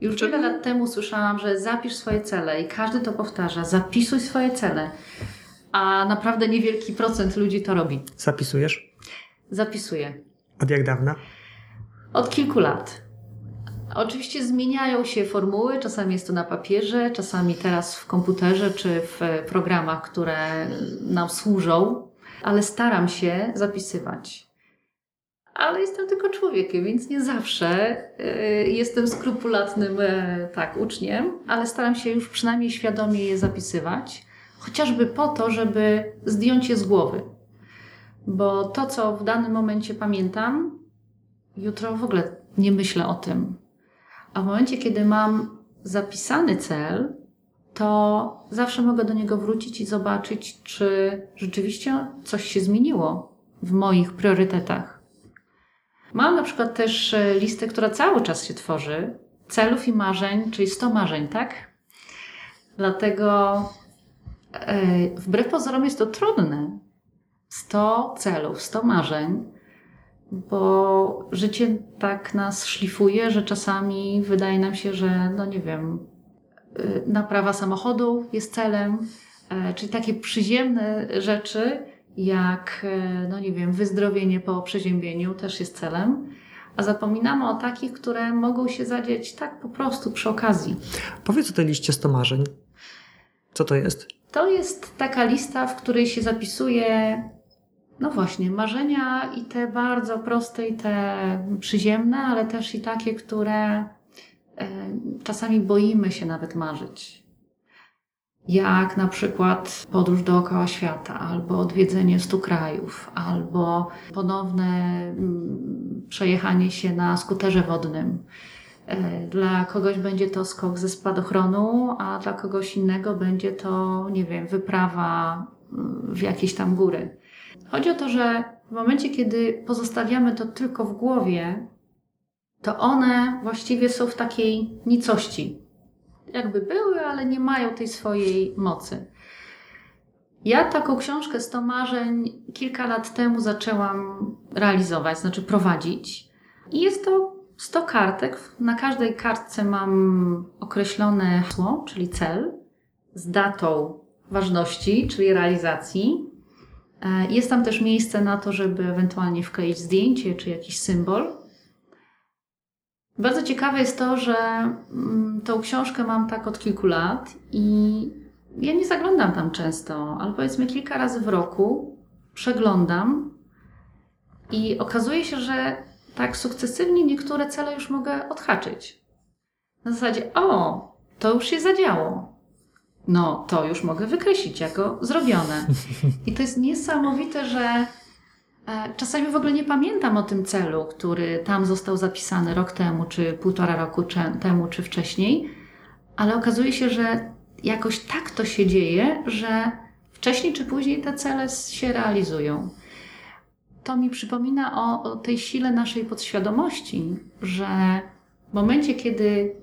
Już wiele lat temu słyszałam, że zapisz swoje cele i każdy to powtarza. Zapisuj swoje cele. A naprawdę niewielki procent ludzi to robi. Zapisujesz? Zapisuję. Od jak dawna? Od kilku lat. Oczywiście zmieniają się formuły, czasami jest to na papierze, czasami teraz w komputerze czy w programach, które nam służą, ale staram się zapisywać. ale jestem tylko człowiekiem, więc nie zawsze y, jestem skrupulatnym y, tak, uczniem, ale staram się już przynajmniej świadomie je zapisywać, chociażby po to, żeby zdjąć je z głowy. Bo to, co w danym momencie pamiętam, jutro w ogóle nie myślę o tym. A w momencie, kiedy mam zapisany cel, to zawsze mogę do niego wrócić i zobaczyć, czy rzeczywiście coś się zmieniło w moich priorytetach. Mam na przykład też e, listę, która cały czas się tworzy, celów i marzeń, czyli 100 marzeń, tak? Dlatego e, wbrew pozorom jest to trudne. 100 celów, 100 marzeń, bo życie tak nas szlifuje, że czasami wydaje nam się, że, no nie wiem, naprawa samochodu jest celem, e, czyli takie przyziemne rzeczy, jak, e, no nie wiem, wyzdrowienie po przeziębieniu też jest celem, a zapominamy o takich, które mogą się zadzieć tak po prostu przy okazji. Powiedz o tej liście 100 marzeń. Co to jest? To jest taka lista, w której się zapisuje, no właśnie, marzenia i te bardzo proste, i te przyziemne, ale też i takie, które czasami boimy się nawet marzyć jak na przykład podróż dookoła świata, albo odwiedzenie stu krajów, albo ponowne mm, przejechanie się na skuterze wodnym. E, dla kogoś będzie to skok ze spadochronu, a dla kogoś innego będzie to, nie wiem, wyprawa mm, w jakieś tam góry. Chodzi o to, że w momencie, kiedy pozostawiamy to tylko w głowie, to one właściwie są w takiej nicości jakby były, ale nie mają tej swojej mocy. Ja taką książkę 100 marzeń kilka lat temu zaczęłam realizować, znaczy prowadzić. I jest to 100 kartek. Na każdej kartce mam określone hasło, czyli cel, z datą ważności, czyli realizacji. E, jest tam też miejsce na to, żeby ewentualnie wkleić zdjęcie czy jakiś symbol. Bardzo ciekawe jest to, że mm, tą książkę mam tak od kilku lat i ja nie zaglądam tam często, ale powiedzmy kilka razy w roku przeglądam i okazuje się, że tak sukcesywnie niektóre cele już mogę odhaczyć. Na zasadzie, o, to już się zadziało. No, to już mogę wykreślić jako zrobione. I to jest niesamowite, że czasami w ogóle nie pamiętam o tym celu, który tam został zapisany rok temu, czy półtora roku temu, czy wcześniej, ale okazuje się, że jakoś tak to się dzieje, że wcześniej czy później te cele się realizują. To mi przypomina o, o tej sile naszej podświadomości, że w momencie, kiedy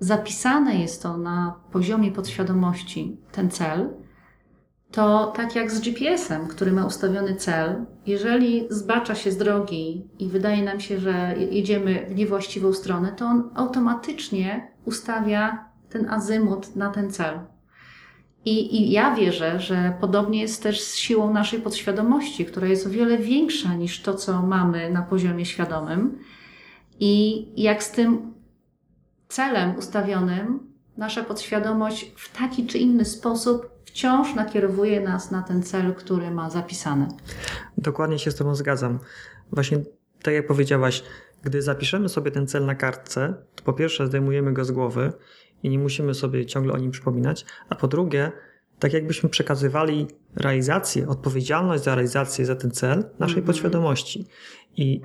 zapisane jest to na poziomie podświadomości, ten cel, to tak jak z GPS-em, który ma ustawiony cel, jeżeli zbacza się z drogi i wydaje nam się, że jedziemy w niewłaściwą stronę, to on automatycznie ustawia ten azymut na ten cel. I, I ja wierzę, że podobnie jest też z siłą naszej podświadomości, która jest o wiele większa niż to, co mamy na poziomie świadomym. I jak z tym celem ustawionym, nasza podświadomość w taki czy inny sposób wciąż nakierowuje nas na ten cel, który ma zapisany. Dokładnie się z Tobą zgadzam. Właśnie tak jak powiedziałaś, gdy zapiszemy sobie ten cel na kartce, to po pierwsze zdejmujemy go z głowy i nie musimy sobie ciągle o nim przypominać, a po drugie, tak jakbyśmy przekazywali realizację, odpowiedzialność za realizację, za ten cel naszej mm -hmm. podświadomości. I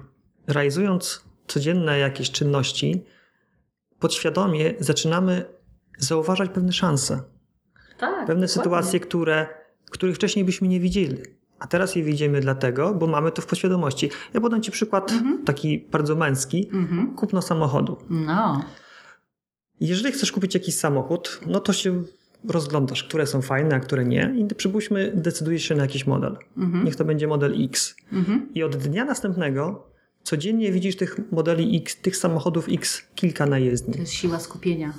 realizując codzienne jakieś czynności, podświadomie zaczynamy zauważać pewne szanse. Tak, pewne dokładnie. sytuacje, które, których wcześniej byśmy nie widzieli. A teraz je widzimy dlatego, bo mamy to w podświadomości. Ja podam Ci przykład mhm. taki bardzo męski. Mhm. Kupno samochodu. No. Jeżeli chcesz kupić jakiś samochód, no to się rozglądasz, które są fajne, a które nie. I przypuśćmy, decydujesz się na jakiś model. Mhm. Niech to będzie model X. Mhm. I od dnia następnego codziennie widzisz tych modeli X, tych samochodów X kilka na jezdni. To jest siła skupienia.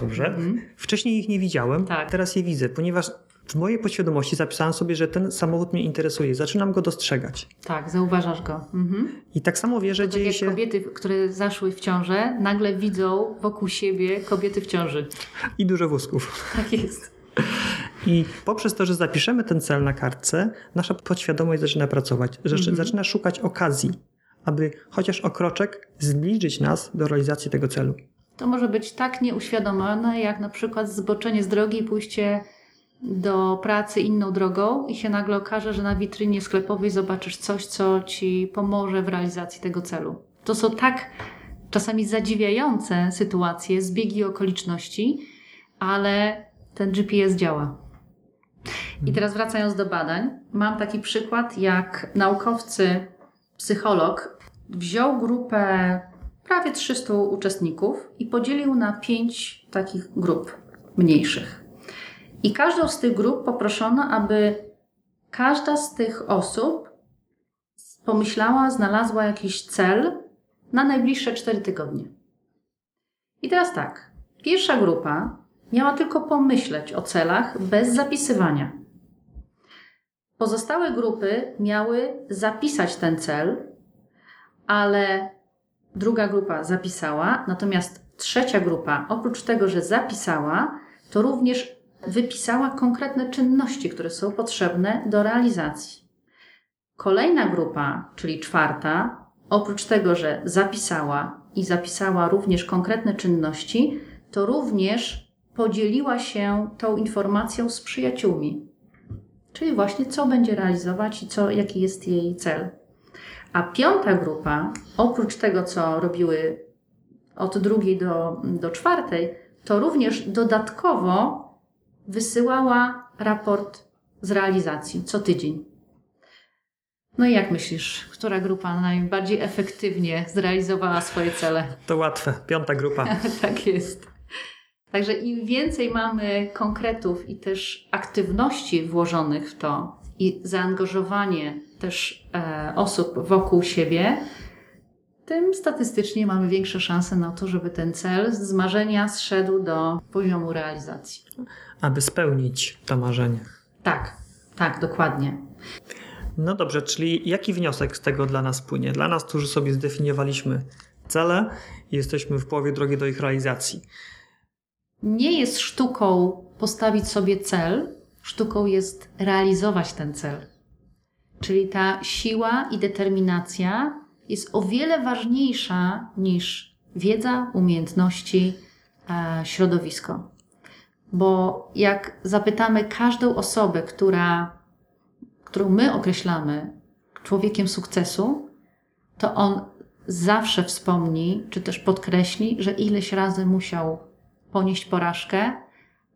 Dobrze. Mhm. Wcześniej ich nie widziałem, tak. teraz je widzę, ponieważ w mojej podświadomości zapisałem sobie, że ten samochód mnie interesuje. Zaczynam go dostrzegać. Tak, zauważasz go. Mhm. I tak samo wierzę, że dzieje się... kobiety, które zaszły w ciążę, nagle widzą wokół siebie kobiety w ciąży. I dużo wózków. Tak jest. I poprzez to, że zapiszemy ten cel na kartce, nasza podświadomość zaczyna pracować, mhm. zaczyna szukać okazji. aby chociaż o kroczek zbliżyć nas do realizacji tego celu. To może być tak nieuświadomione, jak na przykład zboczenie z drogi i pójście do pracy inną drogą i się nagle okaże, że na witrynie sklepowej zobaczysz coś, co ci pomoże w realizacji tego celu. To są tak czasami zadziwiające sytuacje, zbiegi okoliczności, ale ten GPS działa. I teraz wracając do badań, mam taki przykład, jak naukowcy, psycholog wziął grupę prawie 300 uczestników i podzielił na pięć takich grup mniejszych. I każdą z tych grup poproszono, aby każda z tych osób pomyślała, znalazła jakiś cel na najbliższe 4 tygodnie. I teraz tak. Pierwsza grupa miała tylko pomyśleć o celach bez zapisywania. Pozostałe grupy miały zapisać ten cel, ale druga grupa zapisała, natomiast trzecia grupa, oprócz tego, że zapisała, to również wypisała konkretne czynności, które są potrzebne do realizacji. Kolejna grupa, czyli czwarta, oprócz tego, że zapisała i zapisała również konkretne czynności, to również podzieliła się tą informacją z przyjaciółmi. Czyli właśnie co będzie realizować i co, jaki jest jej cel. A piąta grupa, oprócz tego, co robiły od drugiej do, do czwartej, to również dodatkowo wysyłała raport z realizacji co tydzień. No i jak myślisz, która grupa najbardziej efektywnie zrealizowała swoje cele? To łatwe, piąta grupa. [laughs] tak jest. Także im więcej mamy konkretów i też aktywności włożonych w to i zaangażowanie też e, osób wokół siebie, tym statystycznie mamy większe szanse na to, żeby ten cel z marzenia zszedł do poziomu realizacji. Aby spełnić to marzenie. Tak, tak, dokładnie. No dobrze, czyli jaki wniosek z tego dla nas płynie? Dla nas, którzy sobie zdefiniowaliśmy cele i jesteśmy w połowie drogi do ich realizacji. Nie jest sztuką postawić sobie cel, sztuką jest realizować ten cel. Czyli ta siła i determinacja jest o wiele ważniejsza niż wiedza, umiejętności, e, środowisko. Bo jak zapytamy każdą osobę, która, którą my określamy człowiekiem sukcesu, to on zawsze wspomni, czy też podkreśli, że ileś razy musiał ponieść porażkę,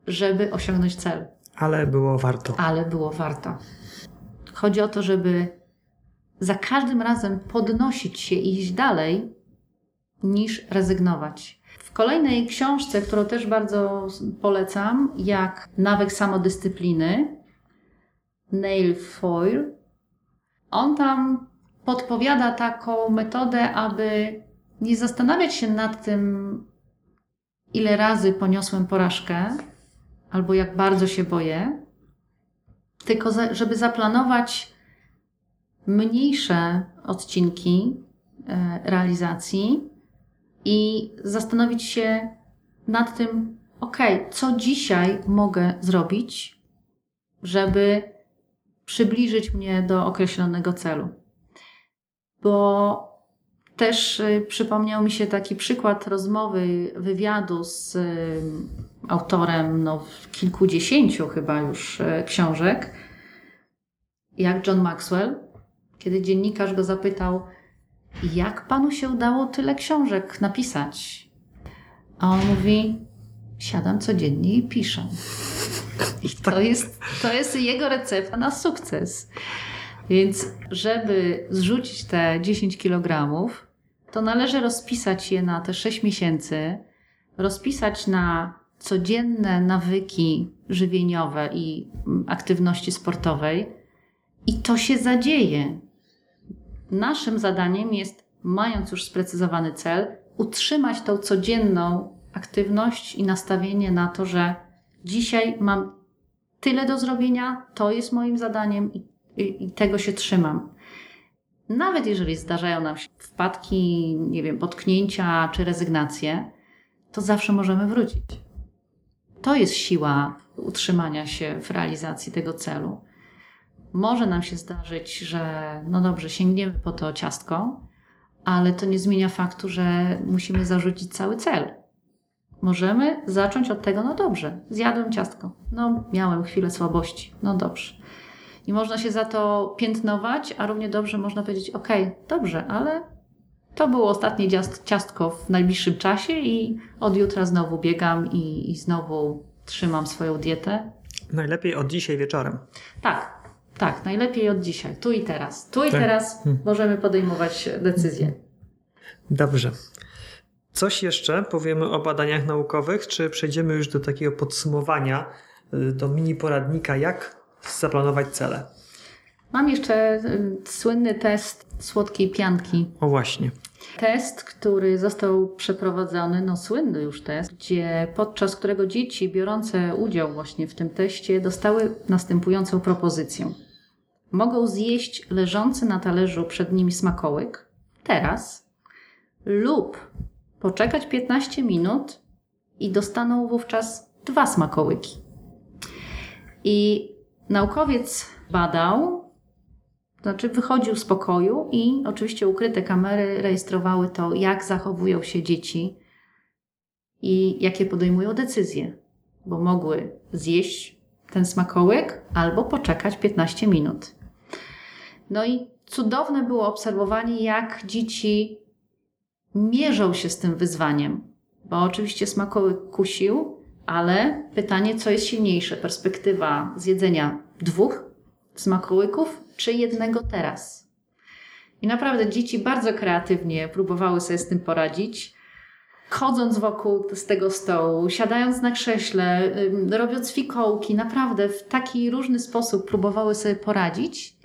żeby osiągnąć cel. Ale było warto. Ale było warto. Chodzi o to, żeby za każdym razem podnosić się i iść dalej, niż rezygnować. W kolejnej książce, którą też bardzo polecam, jak nawyk samodyscypliny, Neil Foyle, on tam podpowiada taką metodę, aby nie zastanawiać się nad tym, ile razy poniosłem porażkę, albo jak bardzo się boję, tylko za, żeby zaplanować mniejsze odcinki e, realizacji i zastanowić się nad tym, ok, co dzisiaj mogę zrobić, żeby przybliżyć mnie do określonego celu. Bo też y, przypomniał mi się taki przykład rozmowy, wywiadu z y, autorem no, kilkudziesięciu chyba już y, książek, jak John Maxwell, kiedy dziennikarz go zapytał, jak panu się udało tyle książek napisać? A on mówi, siadam codziennie i piszę. I [laughs] to jest, to jest jego recepta na sukces. Więc, żeby zrzucić te 10 kilogramów, to należy rozpisać je na te 6 miesięcy, rozpisać na codzienne nawyki żywieniowe i mm, aktywności sportowej i to się zadzieje. Naszym zadaniem jest, mając już sprecyzowany cel, utrzymać tą codzienną aktywność i nastawienie na to, że dzisiaj mam tyle do zrobienia, to jest moim zadaniem i, i, i tego się trzymam. Nawet jeżeli zdarzają nam się wpadki, nie wiem, potknięcia czy rezygnacje, to zawsze możemy wrócić. To jest siła utrzymania się w realizacji tego celu. Może nam się zdarzyć, że no dobrze, sięgniemy po to ciastko, ale to nie zmienia faktu, że musimy zarzucić cały cel. Możemy zacząć od tego, no dobrze, zjadłem ciastko, no miałem chwilę słabości, no dobrze. I można się za to piętnować, a równie dobrze można powiedzieć, ok, dobrze, ale to było ostatnie ciastko w najbliższym czasie i od jutra znowu biegam i, i znowu trzymam swoją dietę. Najlepiej od dzisiaj wieczorem. Tak, tak, najlepiej od dzisiaj, tu i teraz. Tu i tak. teraz hmm. możemy podejmować decyzje. Dobrze. Coś jeszcze powiemy o badaniach naukowych, czy przejdziemy już do takiego podsumowania, y, do mini poradnika, jak zaplanować cele? Mam jeszcze y, słynny test słodkiej pianki. O właśnie. Test, który został przeprowadzony, no słynny już test, gdzie podczas którego dzieci biorące udział właśnie w tym teście dostały następującą propozycję. Mogą zjeść leżący na talerzu przed nimi smakołyk teraz lub poczekać 15 minut i dostaną wówczas dwa smakołyki. I naukowiec badał, to znaczy wychodził z pokoju i oczywiście ukryte kamery rejestrowały to, jak zachowują się dzieci i jakie podejmują decyzje, bo mogły zjeść ten smakołyk albo poczekać 15 minut. No i cudowne było obserwowanie, jak dzieci mierzą się z tym wyzwaniem, bo oczywiście smakołyk kusił, ale pytanie, co jest silniejsze? Perspektywa zjedzenia dwóch smakołyków, czy jednego teraz? I naprawdę dzieci bardzo kreatywnie próbowały sobie z tym poradzić. Chodząc wokół z tego stołu, siadając na krześle, robiąc fikołki, naprawdę w taki różny sposób próbowały sobie poradzić.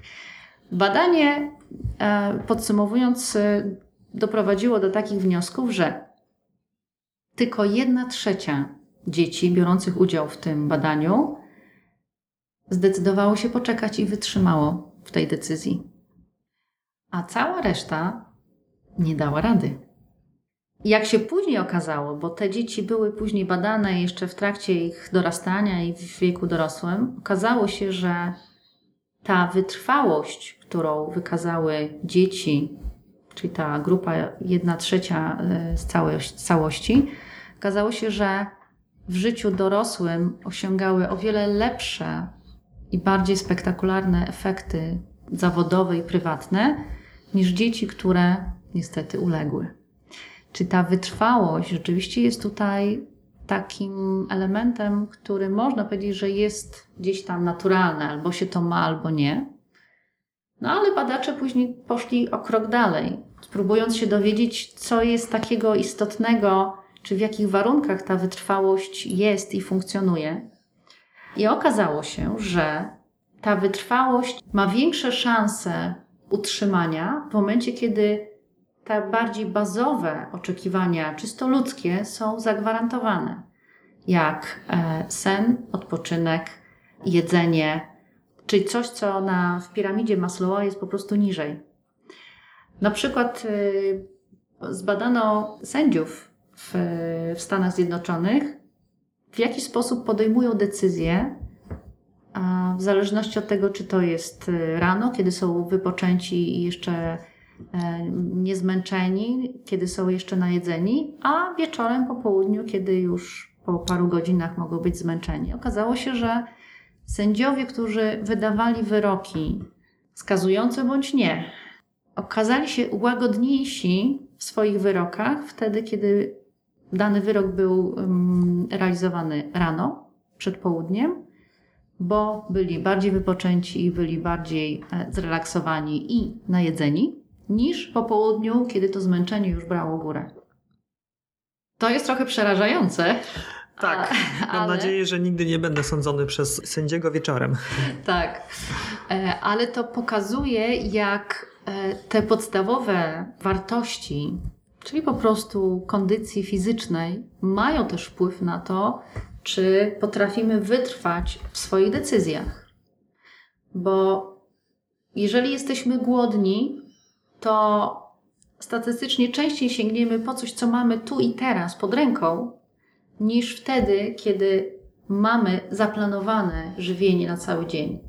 Badanie, e, podsumowując, e, doprowadziło do takich wniosków, że tylko jedna trzecia dzieci biorących udział w tym badaniu zdecydowało się poczekać i wytrzymało w tej decyzji. A cała reszta nie dała rady. Jak się później okazało, bo te dzieci były później badane jeszcze w trakcie ich dorastania i w wieku dorosłym, okazało się, że ta wytrwałość, którą wykazały dzieci, czyli ta grupa jedna trzecia e, z całości, okazało się, że w życiu dorosłym osiągały o wiele lepsze i bardziej spektakularne efekty zawodowe i prywatne niż dzieci, które niestety uległy. Czy ta wytrwałość rzeczywiście jest tutaj takim elementem, który można powiedzieć, że jest gdzieś tam naturalny, albo się to ma, albo nie. No ale badacze później poszli o krok dalej, spróbując się dowiedzieć, co jest takiego istotnego, czy w jakich warunkach ta wytrwałość jest i funkcjonuje. I okazało się, że ta wytrwałość ma większe szanse utrzymania w momencie, kiedy te bardziej bazowe oczekiwania, czysto ludzkie, są zagwarantowane, jak e, sen, odpoczynek, jedzenie, czyli coś, co na, w piramidzie Maslowa jest po prostu niżej. Na przykład y, zbadano sędziów w, w Stanach Zjednoczonych, w jaki sposób podejmują decyzje, w zależności od tego, czy to jest y, rano, kiedy są wypoczęci i jeszcze e, niezmęczeni, kiedy są jeszcze najedzeni, a wieczorem po południu, kiedy już po paru godzinach mogą być zmęczeni. Okazało się, że sędziowie, którzy wydawali wyroki skazujące bądź nie, okazali się łagodniejsi w swoich wyrokach wtedy, kiedy dany wyrok był realizowany rano, przed południem, bo byli bardziej wypoczęci i byli bardziej e, zrelaksowani i najedzeni, niż po południu, kiedy to zmęczenie już brało górę. To jest trochę przerażające. Tak, mam ale... nadzieję, że nigdy nie będę sądzony przez sędziego wieczorem. [laughs] Tak, e, ale to pokazuje, jak e, te podstawowe wartości, czyli po prostu kondycji fizycznej, mają też wpływ na to, czy potrafimy wytrwać w swoich decyzjach. Bo jeżeli jesteśmy głodni, to statystycznie częściej sięgniemy po coś, co mamy tu i teraz pod ręką, niż wtedy, kiedy mamy zaplanowane żywienie na cały dzień.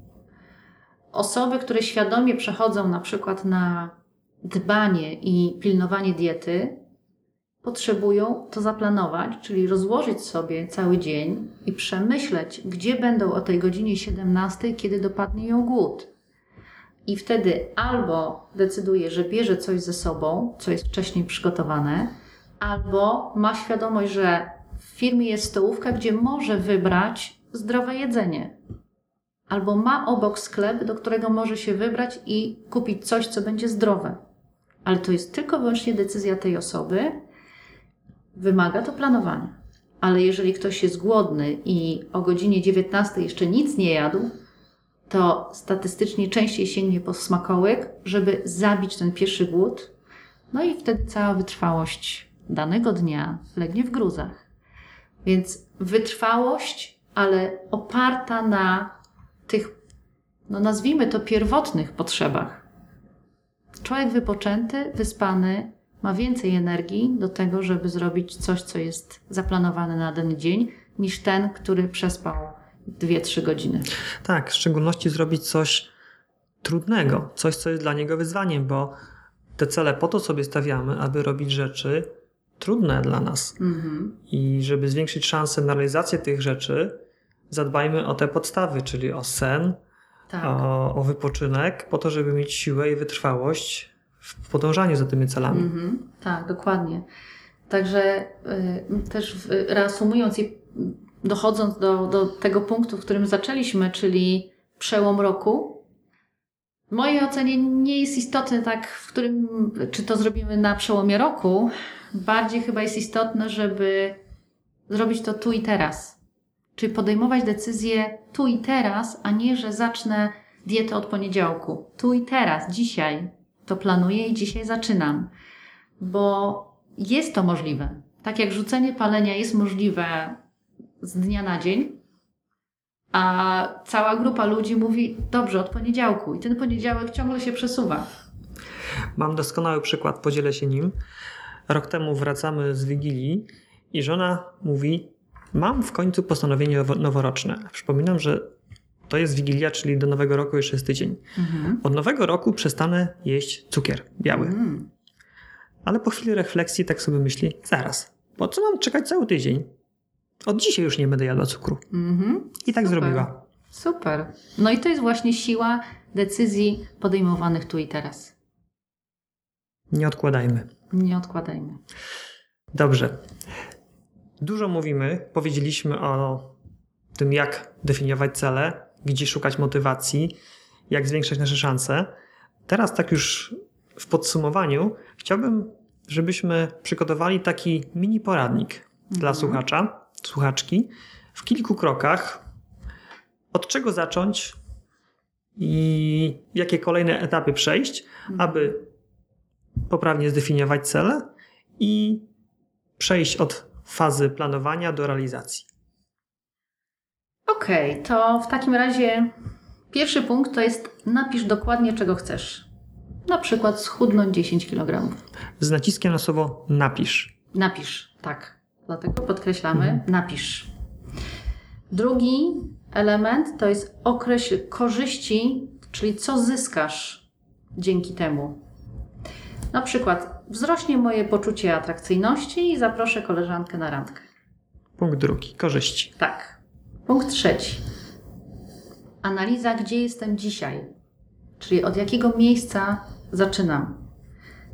Osoby, które świadomie przechodzą na przykład na dbanie i pilnowanie diety potrzebują to zaplanować, czyli rozłożyć sobie cały dzień i przemyśleć, gdzie będą o tej godzinie 17, kiedy dopadnie ją głód. I wtedy albo decyduje, że bierze coś ze sobą, co jest wcześniej przygotowane, albo ma świadomość, że w firmie jest stołówka, gdzie może wybrać zdrowe jedzenie. Albo ma obok sklep, do którego może się wybrać i kupić coś, co będzie zdrowe. Ale to jest tylko wyłącznie decyzja tej osoby. Wymaga to planowania. Ale jeżeli ktoś jest głodny i o godzinie 19 jeszcze nic nie jadł, to statystycznie częściej sięgnie po smakołyk, żeby zabić ten pierwszy głód. No i wtedy cała wytrwałość danego dnia legnie w gruzach. Więc wytrwałość, ale oparta na tych, no nazwijmy to, pierwotnych potrzebach. Człowiek wypoczęty, wyspany, ma więcej energii do tego, żeby zrobić coś, co jest zaplanowane na dany dzień, niż ten, który przespał 2-3 godziny. Tak, w szczególności zrobić coś trudnego, coś, co jest dla niego wyzwaniem, bo te cele po to sobie stawiamy, aby robić rzeczy trudne dla nas. Mhm. I żeby zwiększyć szanse na realizację tych rzeczy, zadbajmy o te podstawy, czyli o sen, Tak. o, o wypoczynek, po to, żeby mieć siłę i wytrwałość w podążaniu za tymi celami. Mhm, tak, dokładnie. Także y, też w, reasumując i dochodząc do, do tego punktu, w którym zaczęliśmy, czyli przełom roku, w mojej ocenie nie jest istotne tak, w którym, czy to zrobimy na przełomie roku, bardziej chyba jest istotne, żeby zrobić to tu i teraz. Czyli podejmować decyzje tu i teraz, a nie, że zacznę dietę od poniedziałku. Tu i teraz, dzisiaj to planuję i dzisiaj zaczynam. Bo jest to możliwe. Tak jak rzucenie palenia jest możliwe z dnia na dzień, a cała grupa ludzi mówi, dobrze, od poniedziałku. I ten poniedziałek ciągle się przesuwa. Mam doskonały przykład, podzielę się nim. Rok temu wracamy z Wigilii i żona mówi: Mam w końcu postanowienie nowo- noworoczne. Przypominam, że to jest Wigilia, czyli do nowego roku jeszcze jest tydzień. Od nowego roku przestanę jeść cukier biały. Mm. Ale po chwili refleksji tak sobie myśli: Zaraz, po co mam czekać cały tydzień? Od dzisiaj już nie będę jadła cukru. Mhm. I tak Super. zrobiła. Super. No i to jest właśnie siła decyzji podejmowanych tu i teraz. Nie odkładajmy. Nie odkładajmy. Dobrze. Dużo mówimy, powiedzieliśmy o tym, jak definiować cele, gdzie szukać motywacji, jak zwiększać nasze szanse. Teraz, tak już w podsumowaniu, chciałbym, żebyśmy przygotowali taki mini poradnik dla Mhm. słuchacza, słuchaczki, w kilku krokach, od czego zacząć i jakie kolejne etapy przejść, aby poprawnie zdefiniować cele i przejść od fazy planowania do realizacji. Okej, to w takim razie pierwszy punkt to jest napisz dokładnie, czego chcesz. Na przykład schudnąć 10 kg. Z naciskiem na słowo napisz. Napisz, tak. Dlatego podkreślamy, napisz. Drugi element to jest określ korzyści, czyli co zyskasz dzięki temu. Na przykład wzrośnie moje poczucie atrakcyjności i zaproszę koleżankę na randkę. Punkt drugi. Korzyści. Tak. Punkt trzeci. Analiza, gdzie jestem dzisiaj. Czyli od jakiego miejsca zaczynam.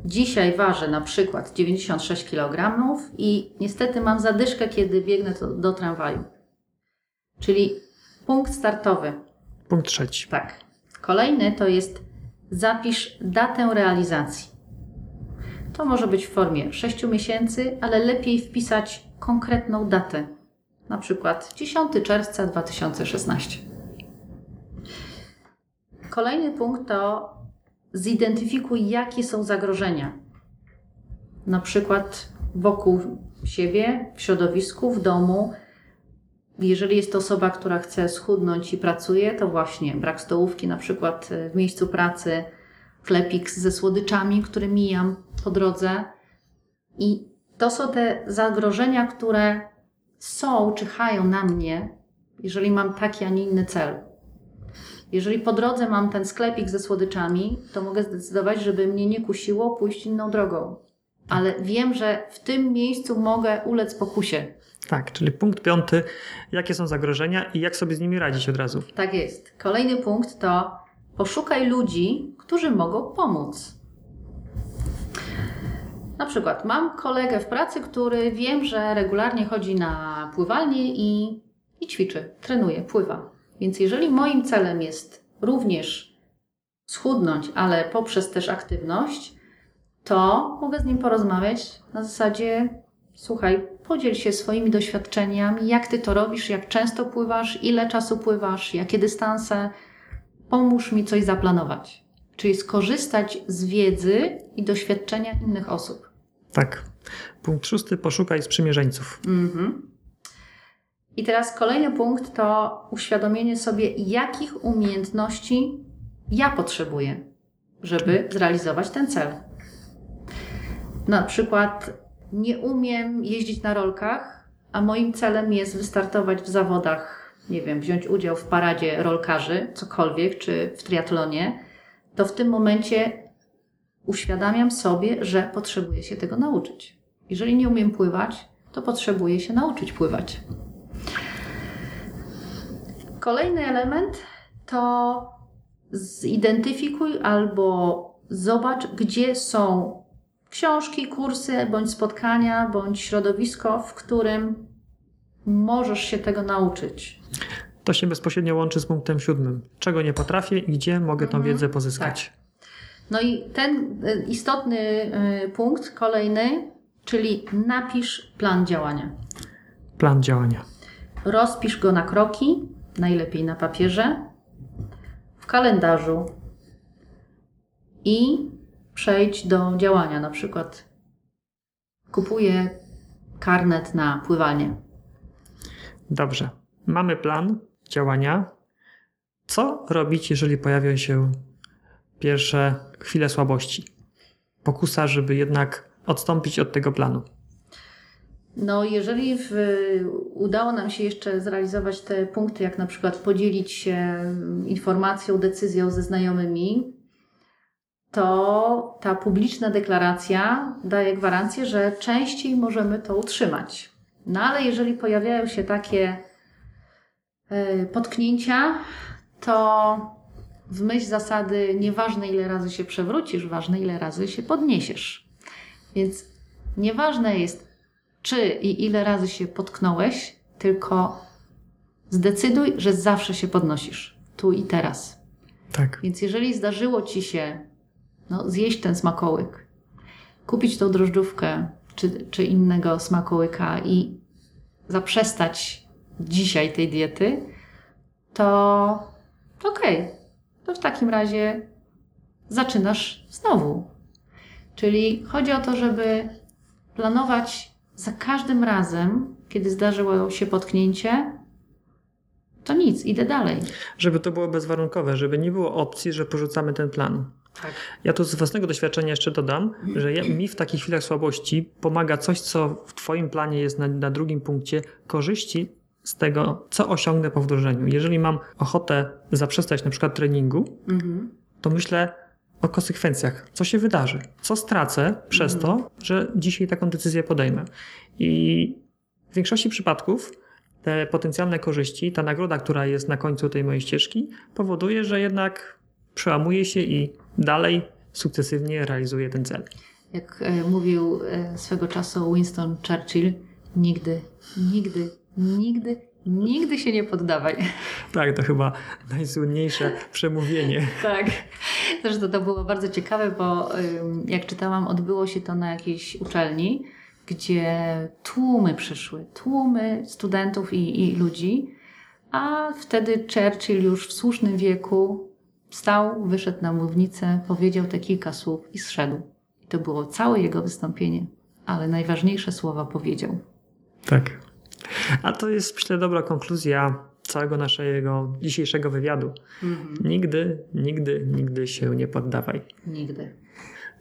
Dzisiaj ważę na przykład 96 kg i niestety mam zadyszkę, kiedy biegnę do, do tramwaju. Czyli punkt startowy. Punkt trzeci. Tak. Kolejny to jest zapisz datę realizacji. To może być w formie 6 miesięcy, ale lepiej wpisać konkretną datę. Na przykład 10 czerwca 2016. Kolejny punkt to zidentyfikuj, jakie są zagrożenia. Na przykład wokół siebie, w środowisku, w domu, jeżeli jest to osoba, która chce schudnąć i pracuje, to właśnie brak stołówki, na przykład y, w miejscu pracy, klepik ze słodyczami, który mijam po drodze. I to są te zagrożenia, które są, czyhają na mnie, jeżeli mam taki, a nie inny cel. Jeżeli po drodze mam ten sklepik ze słodyczami, to mogę zdecydować, żeby mnie nie kusiło pójść inną drogą. Ale wiem, że w tym miejscu mogę ulec pokusie. Tak, czyli punkt piąty, jakie są zagrożenia i jak sobie z nimi radzić od razu. Tak jest. Kolejny punkt to poszukaj ludzi, którzy mogą pomóc. Na przykład mam kolegę w pracy, który wiem, że regularnie chodzi na pływalnię i, i ćwiczy, trenuje, pływa. Więc jeżeli moim celem jest również schudnąć, ale poprzez też aktywność, to mogę z nim porozmawiać na zasadzie: słuchaj, podziel się swoimi doświadczeniami, jak ty to robisz, jak często pływasz, ile czasu pływasz, jakie dystanse. Pomóż mi coś zaplanować. Czyli skorzystać z wiedzy i doświadczenia innych osób. Tak. Punkt szósty, poszukaj sprzymierzeńców. Mhm. I teraz kolejny punkt to uświadomienie sobie, jakich umiejętności ja potrzebuję, żeby zrealizować ten cel. Na przykład nie umiem jeździć na rolkach, a moim celem jest wystartować w zawodach, nie wiem, wziąć udział w paradzie rolkarzy, cokolwiek, czy w triatlonie, to w tym momencie uświadamiam sobie, że potrzebuję się tego nauczyć. Jeżeli nie umiem pływać, to potrzebuję się nauczyć pływać. Kolejny element to zidentyfikuj albo zobacz, gdzie są książki, kursy, bądź spotkania, bądź środowisko, w którym możesz się tego nauczyć. To się bezpośrednio łączy z punktem siódmym. Czego nie potrafię i gdzie mogę tą Mhm, wiedzę pozyskać. tak. No i ten y, istotny y, punkt, kolejny, czyli napisz plan działania. Plan działania. Rozpisz go na kroki, najlepiej na papierze, w kalendarzu i przejdź do działania. Na przykład kupuję karnet na pływanie. Dobrze. Mamy plan działania. Co robić, jeżeli pojawią się pierwsze chwile słabości? Pokusa, żeby jednak odstąpić od tego planu. No, jeżeli w, udało nam się jeszcze zrealizować te punkty, jak na przykład podzielić się informacją, decyzją ze znajomymi, to ta publiczna deklaracja daje gwarancję, że częściej możemy to utrzymać. No ale jeżeli pojawiają się takie y, potknięcia, to w myśl zasady nieważne ile razy się przewrócisz, ważne ile razy się podniesiesz. Więc nieważne jest, czy i ile razy się potknąłeś, tylko zdecyduj, że zawsze się podnosisz, tu i teraz. Tak. Więc jeżeli zdarzyło ci się no, zjeść ten smakołyk, kupić tą drożdżówkę czy, czy innego smakołyka i zaprzestać dzisiaj tej diety, to, okej. Okay. To w takim razie zaczynasz znowu. Czyli chodzi o to, żeby planować za każdym razem, kiedy zdarzyło się potknięcie, to nic, idę dalej. Żeby to było bezwarunkowe, żeby nie było opcji, że porzucamy ten plan. Tak. Ja tu z własnego doświadczenia jeszcze dodam, że ja, mi w takich chwilach słabości pomaga coś, co w Twoim planie jest na, na drugim punkcie, korzyści z tego, co osiągnę po wdrożeniu. Jeżeli mam ochotę zaprzestać na przykład treningu, Mhm. to myślę o konsekwencjach, co się wydarzy, co stracę przez to, że dzisiaj taką decyzję podejmę. I w większości przypadków te potencjalne korzyści, ta nagroda, która jest na końcu tej mojej ścieżki, powoduje, że jednak przełamuję się i dalej sukcesywnie realizuję ten cel. Jak e, mówił e, swego czasu Winston Churchill, nigdy, nigdy, nigdy, nigdy się nie poddawaj. [laughs] Tak, to chyba najsłynniejsze przemówienie. [laughs] Tak. Zresztą to było bardzo ciekawe, bo jak czytałam, odbyło się to na jakiejś uczelni, gdzie tłumy przyszły, tłumy studentów i, i ludzi, a wtedy Churchill już w słusznym wieku wstał, wyszedł na mównicę, powiedział te kilka słów i zszedł. I to było całe jego wystąpienie, ale najważniejsze słowa powiedział. Tak. A to jest, myślę, dobra konkluzja całego naszego dzisiejszego wywiadu. Nigdy, nigdy, nigdy się nie poddawaj. Nigdy.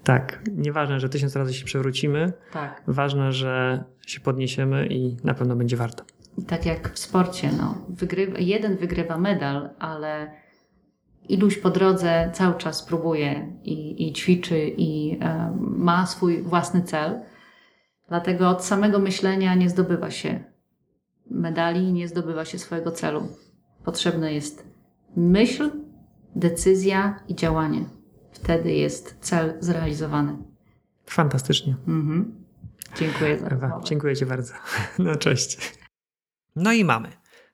Tak, nieważne, że tysiąc razy się przewrócimy, Tak. ważne, że się podniesiemy i na pewno będzie warto. I tak jak w sporcie, no, wygrywa, jeden wygrywa medal, ale iluś po drodze cały czas próbuje i, i ćwiczy i um, ma swój własny cel. Dlatego od samego myślenia nie zdobywa się medali, nie zdobywa się swojego celu. Potrzebna jest myśl, decyzja i działanie. Wtedy jest cel zrealizowany. Fantastycznie. Mhm. Dziękuję za Ewa, Dziękuję Ci bardzo. [laughs] No cześć. No i mamy.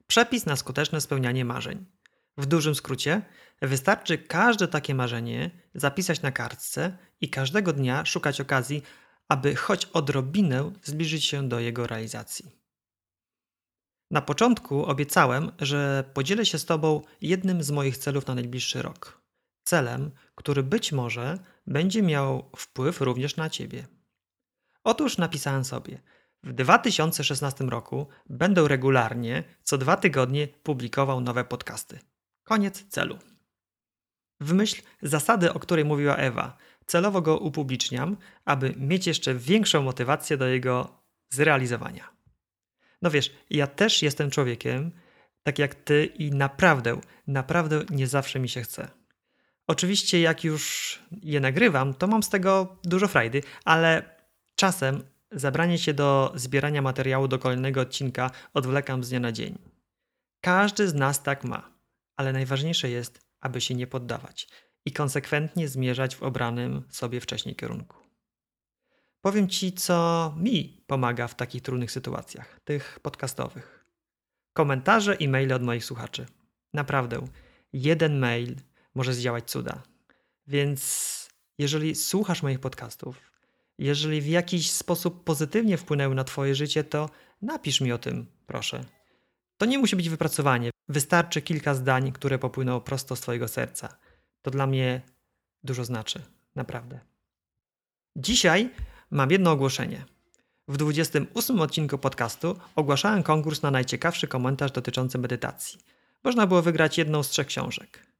Przepis na skuteczne spełnianie marzeń. W dużym skrócie, wystarczy każde takie marzenie zapisać na kartce i każdego dnia szukać okazji, aby choć odrobinę zbliżyć się do jego realizacji. Na początku obiecałem, że podzielę się z Tobą jednym z moich celów na najbliższy rok. Celem, który być może będzie miał wpływ również na Ciebie. Otóż napisałem sobie: W 2016 roku będę regularnie, co dwa tygodnie, publikował nowe podcasty. Koniec celu. W myśl zasady, o której mówiła Ewa, celowo go upubliczniam, aby mieć jeszcze większą motywację do jego zrealizowania. No wiesz, ja też jestem człowiekiem, tak jak ty, i naprawdę, naprawdę nie zawsze mi się chce. Oczywiście, jak już je nagrywam, to mam z tego dużo frajdy, ale czasem zabranie się do zbierania materiału do kolejnego odcinka odwlekam z dnia na dzień. Każdy z nas tak ma, ale najważniejsze jest, aby się nie poddawać i konsekwentnie zmierzać w obranym sobie wcześniej kierunku. Powiem Ci, co mi pomaga w takich trudnych sytuacjach, tych podcastowych. Komentarze i maile od moich słuchaczy. Naprawdę, jeden mail może zdziałać cuda. Więc jeżeli słuchasz moich podcastów, jeżeli w jakiś sposób pozytywnie wpłynęły na Twoje życie, to napisz mi o tym, proszę. To nie musi być wypracowanie. Wystarczy kilka zdań, które popłyną prosto z Twojego serca. To dla mnie dużo znaczy, naprawdę. Dzisiaj mam jedno ogłoszenie. W 28 odcinku podcastu ogłaszałem konkurs na najciekawszy komentarz dotyczący medytacji. Można było wygrać jedną z trzech książek.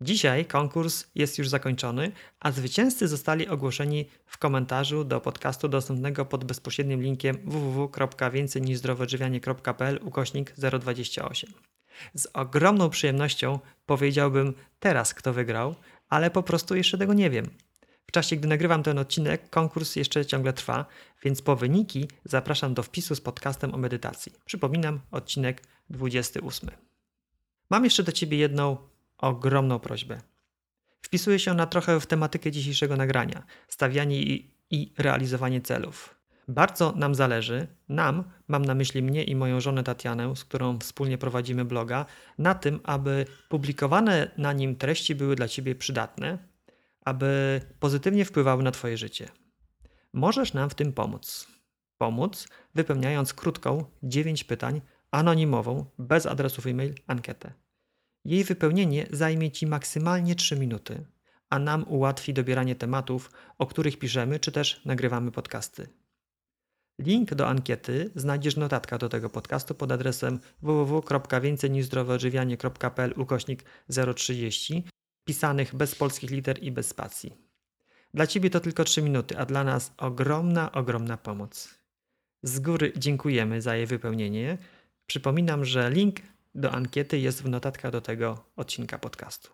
Dzisiaj konkurs jest już zakończony, a zwycięzcy zostali ogłoszeni w komentarzu do podcastu dostępnego pod bezpośrednim linkiem www.więcejniżzdrowoodżywianie.pl ukośnik 028. Z ogromną przyjemnością powiedziałbym teraz, kto wygrał, ale po prostu jeszcze tego nie wiem. W czasie, gdy nagrywam ten odcinek, konkurs jeszcze ciągle trwa, więc po wyniki zapraszam do wpisu z podcastem o medytacji. Przypominam, odcinek 28. Mam jeszcze do Ciebie jedną ogromną prośbę. Wpisuje się ona trochę w tematykę dzisiejszego nagrania stawianie i, i realizowanie celów. Bardzo nam zależy, nam, mam na myśli mnie i moją żonę Tatianę, z którą wspólnie prowadzimy bloga, na tym, aby publikowane na nim treści były dla Ciebie przydatne, aby pozytywnie wpływały na Twoje życie. Możesz nam w tym pomóc. Pomóc wypełniając krótką 9 pytań anonimową, bez adresów e-mail, ankietę. Jej wypełnienie zajmie Ci maksymalnie 3 minuty, a nam ułatwi dobieranie tematów, o których piszemy czy też nagrywamy podcasty. Link do ankiety znajdziesz w notatkach do tego podcastu pod adresem www.więcejniżzdrowoodżywianie.pl ukośnik 030 pisanych bez polskich liter i bez spacji. Dla Ciebie to tylko 3 minuty, a dla nas ogromna, ogromna pomoc. Z góry dziękujemy za jej wypełnienie. Przypominam, że link do ankiety jest w notatkach do tego odcinka podcastu.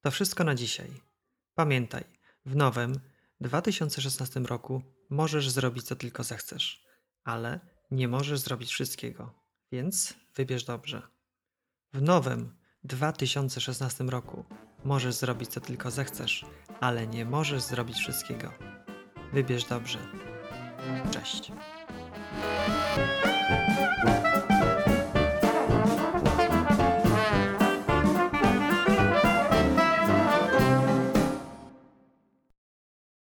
To wszystko na dzisiaj. Pamiętaj, w nowym 2016 roku możesz zrobić co tylko zechcesz, ale nie możesz zrobić wszystkiego, więc wybierz dobrze. W nowym 2016 roku możesz zrobić co tylko zechcesz, ale nie możesz zrobić wszystkiego. Wybierz dobrze. Cześć.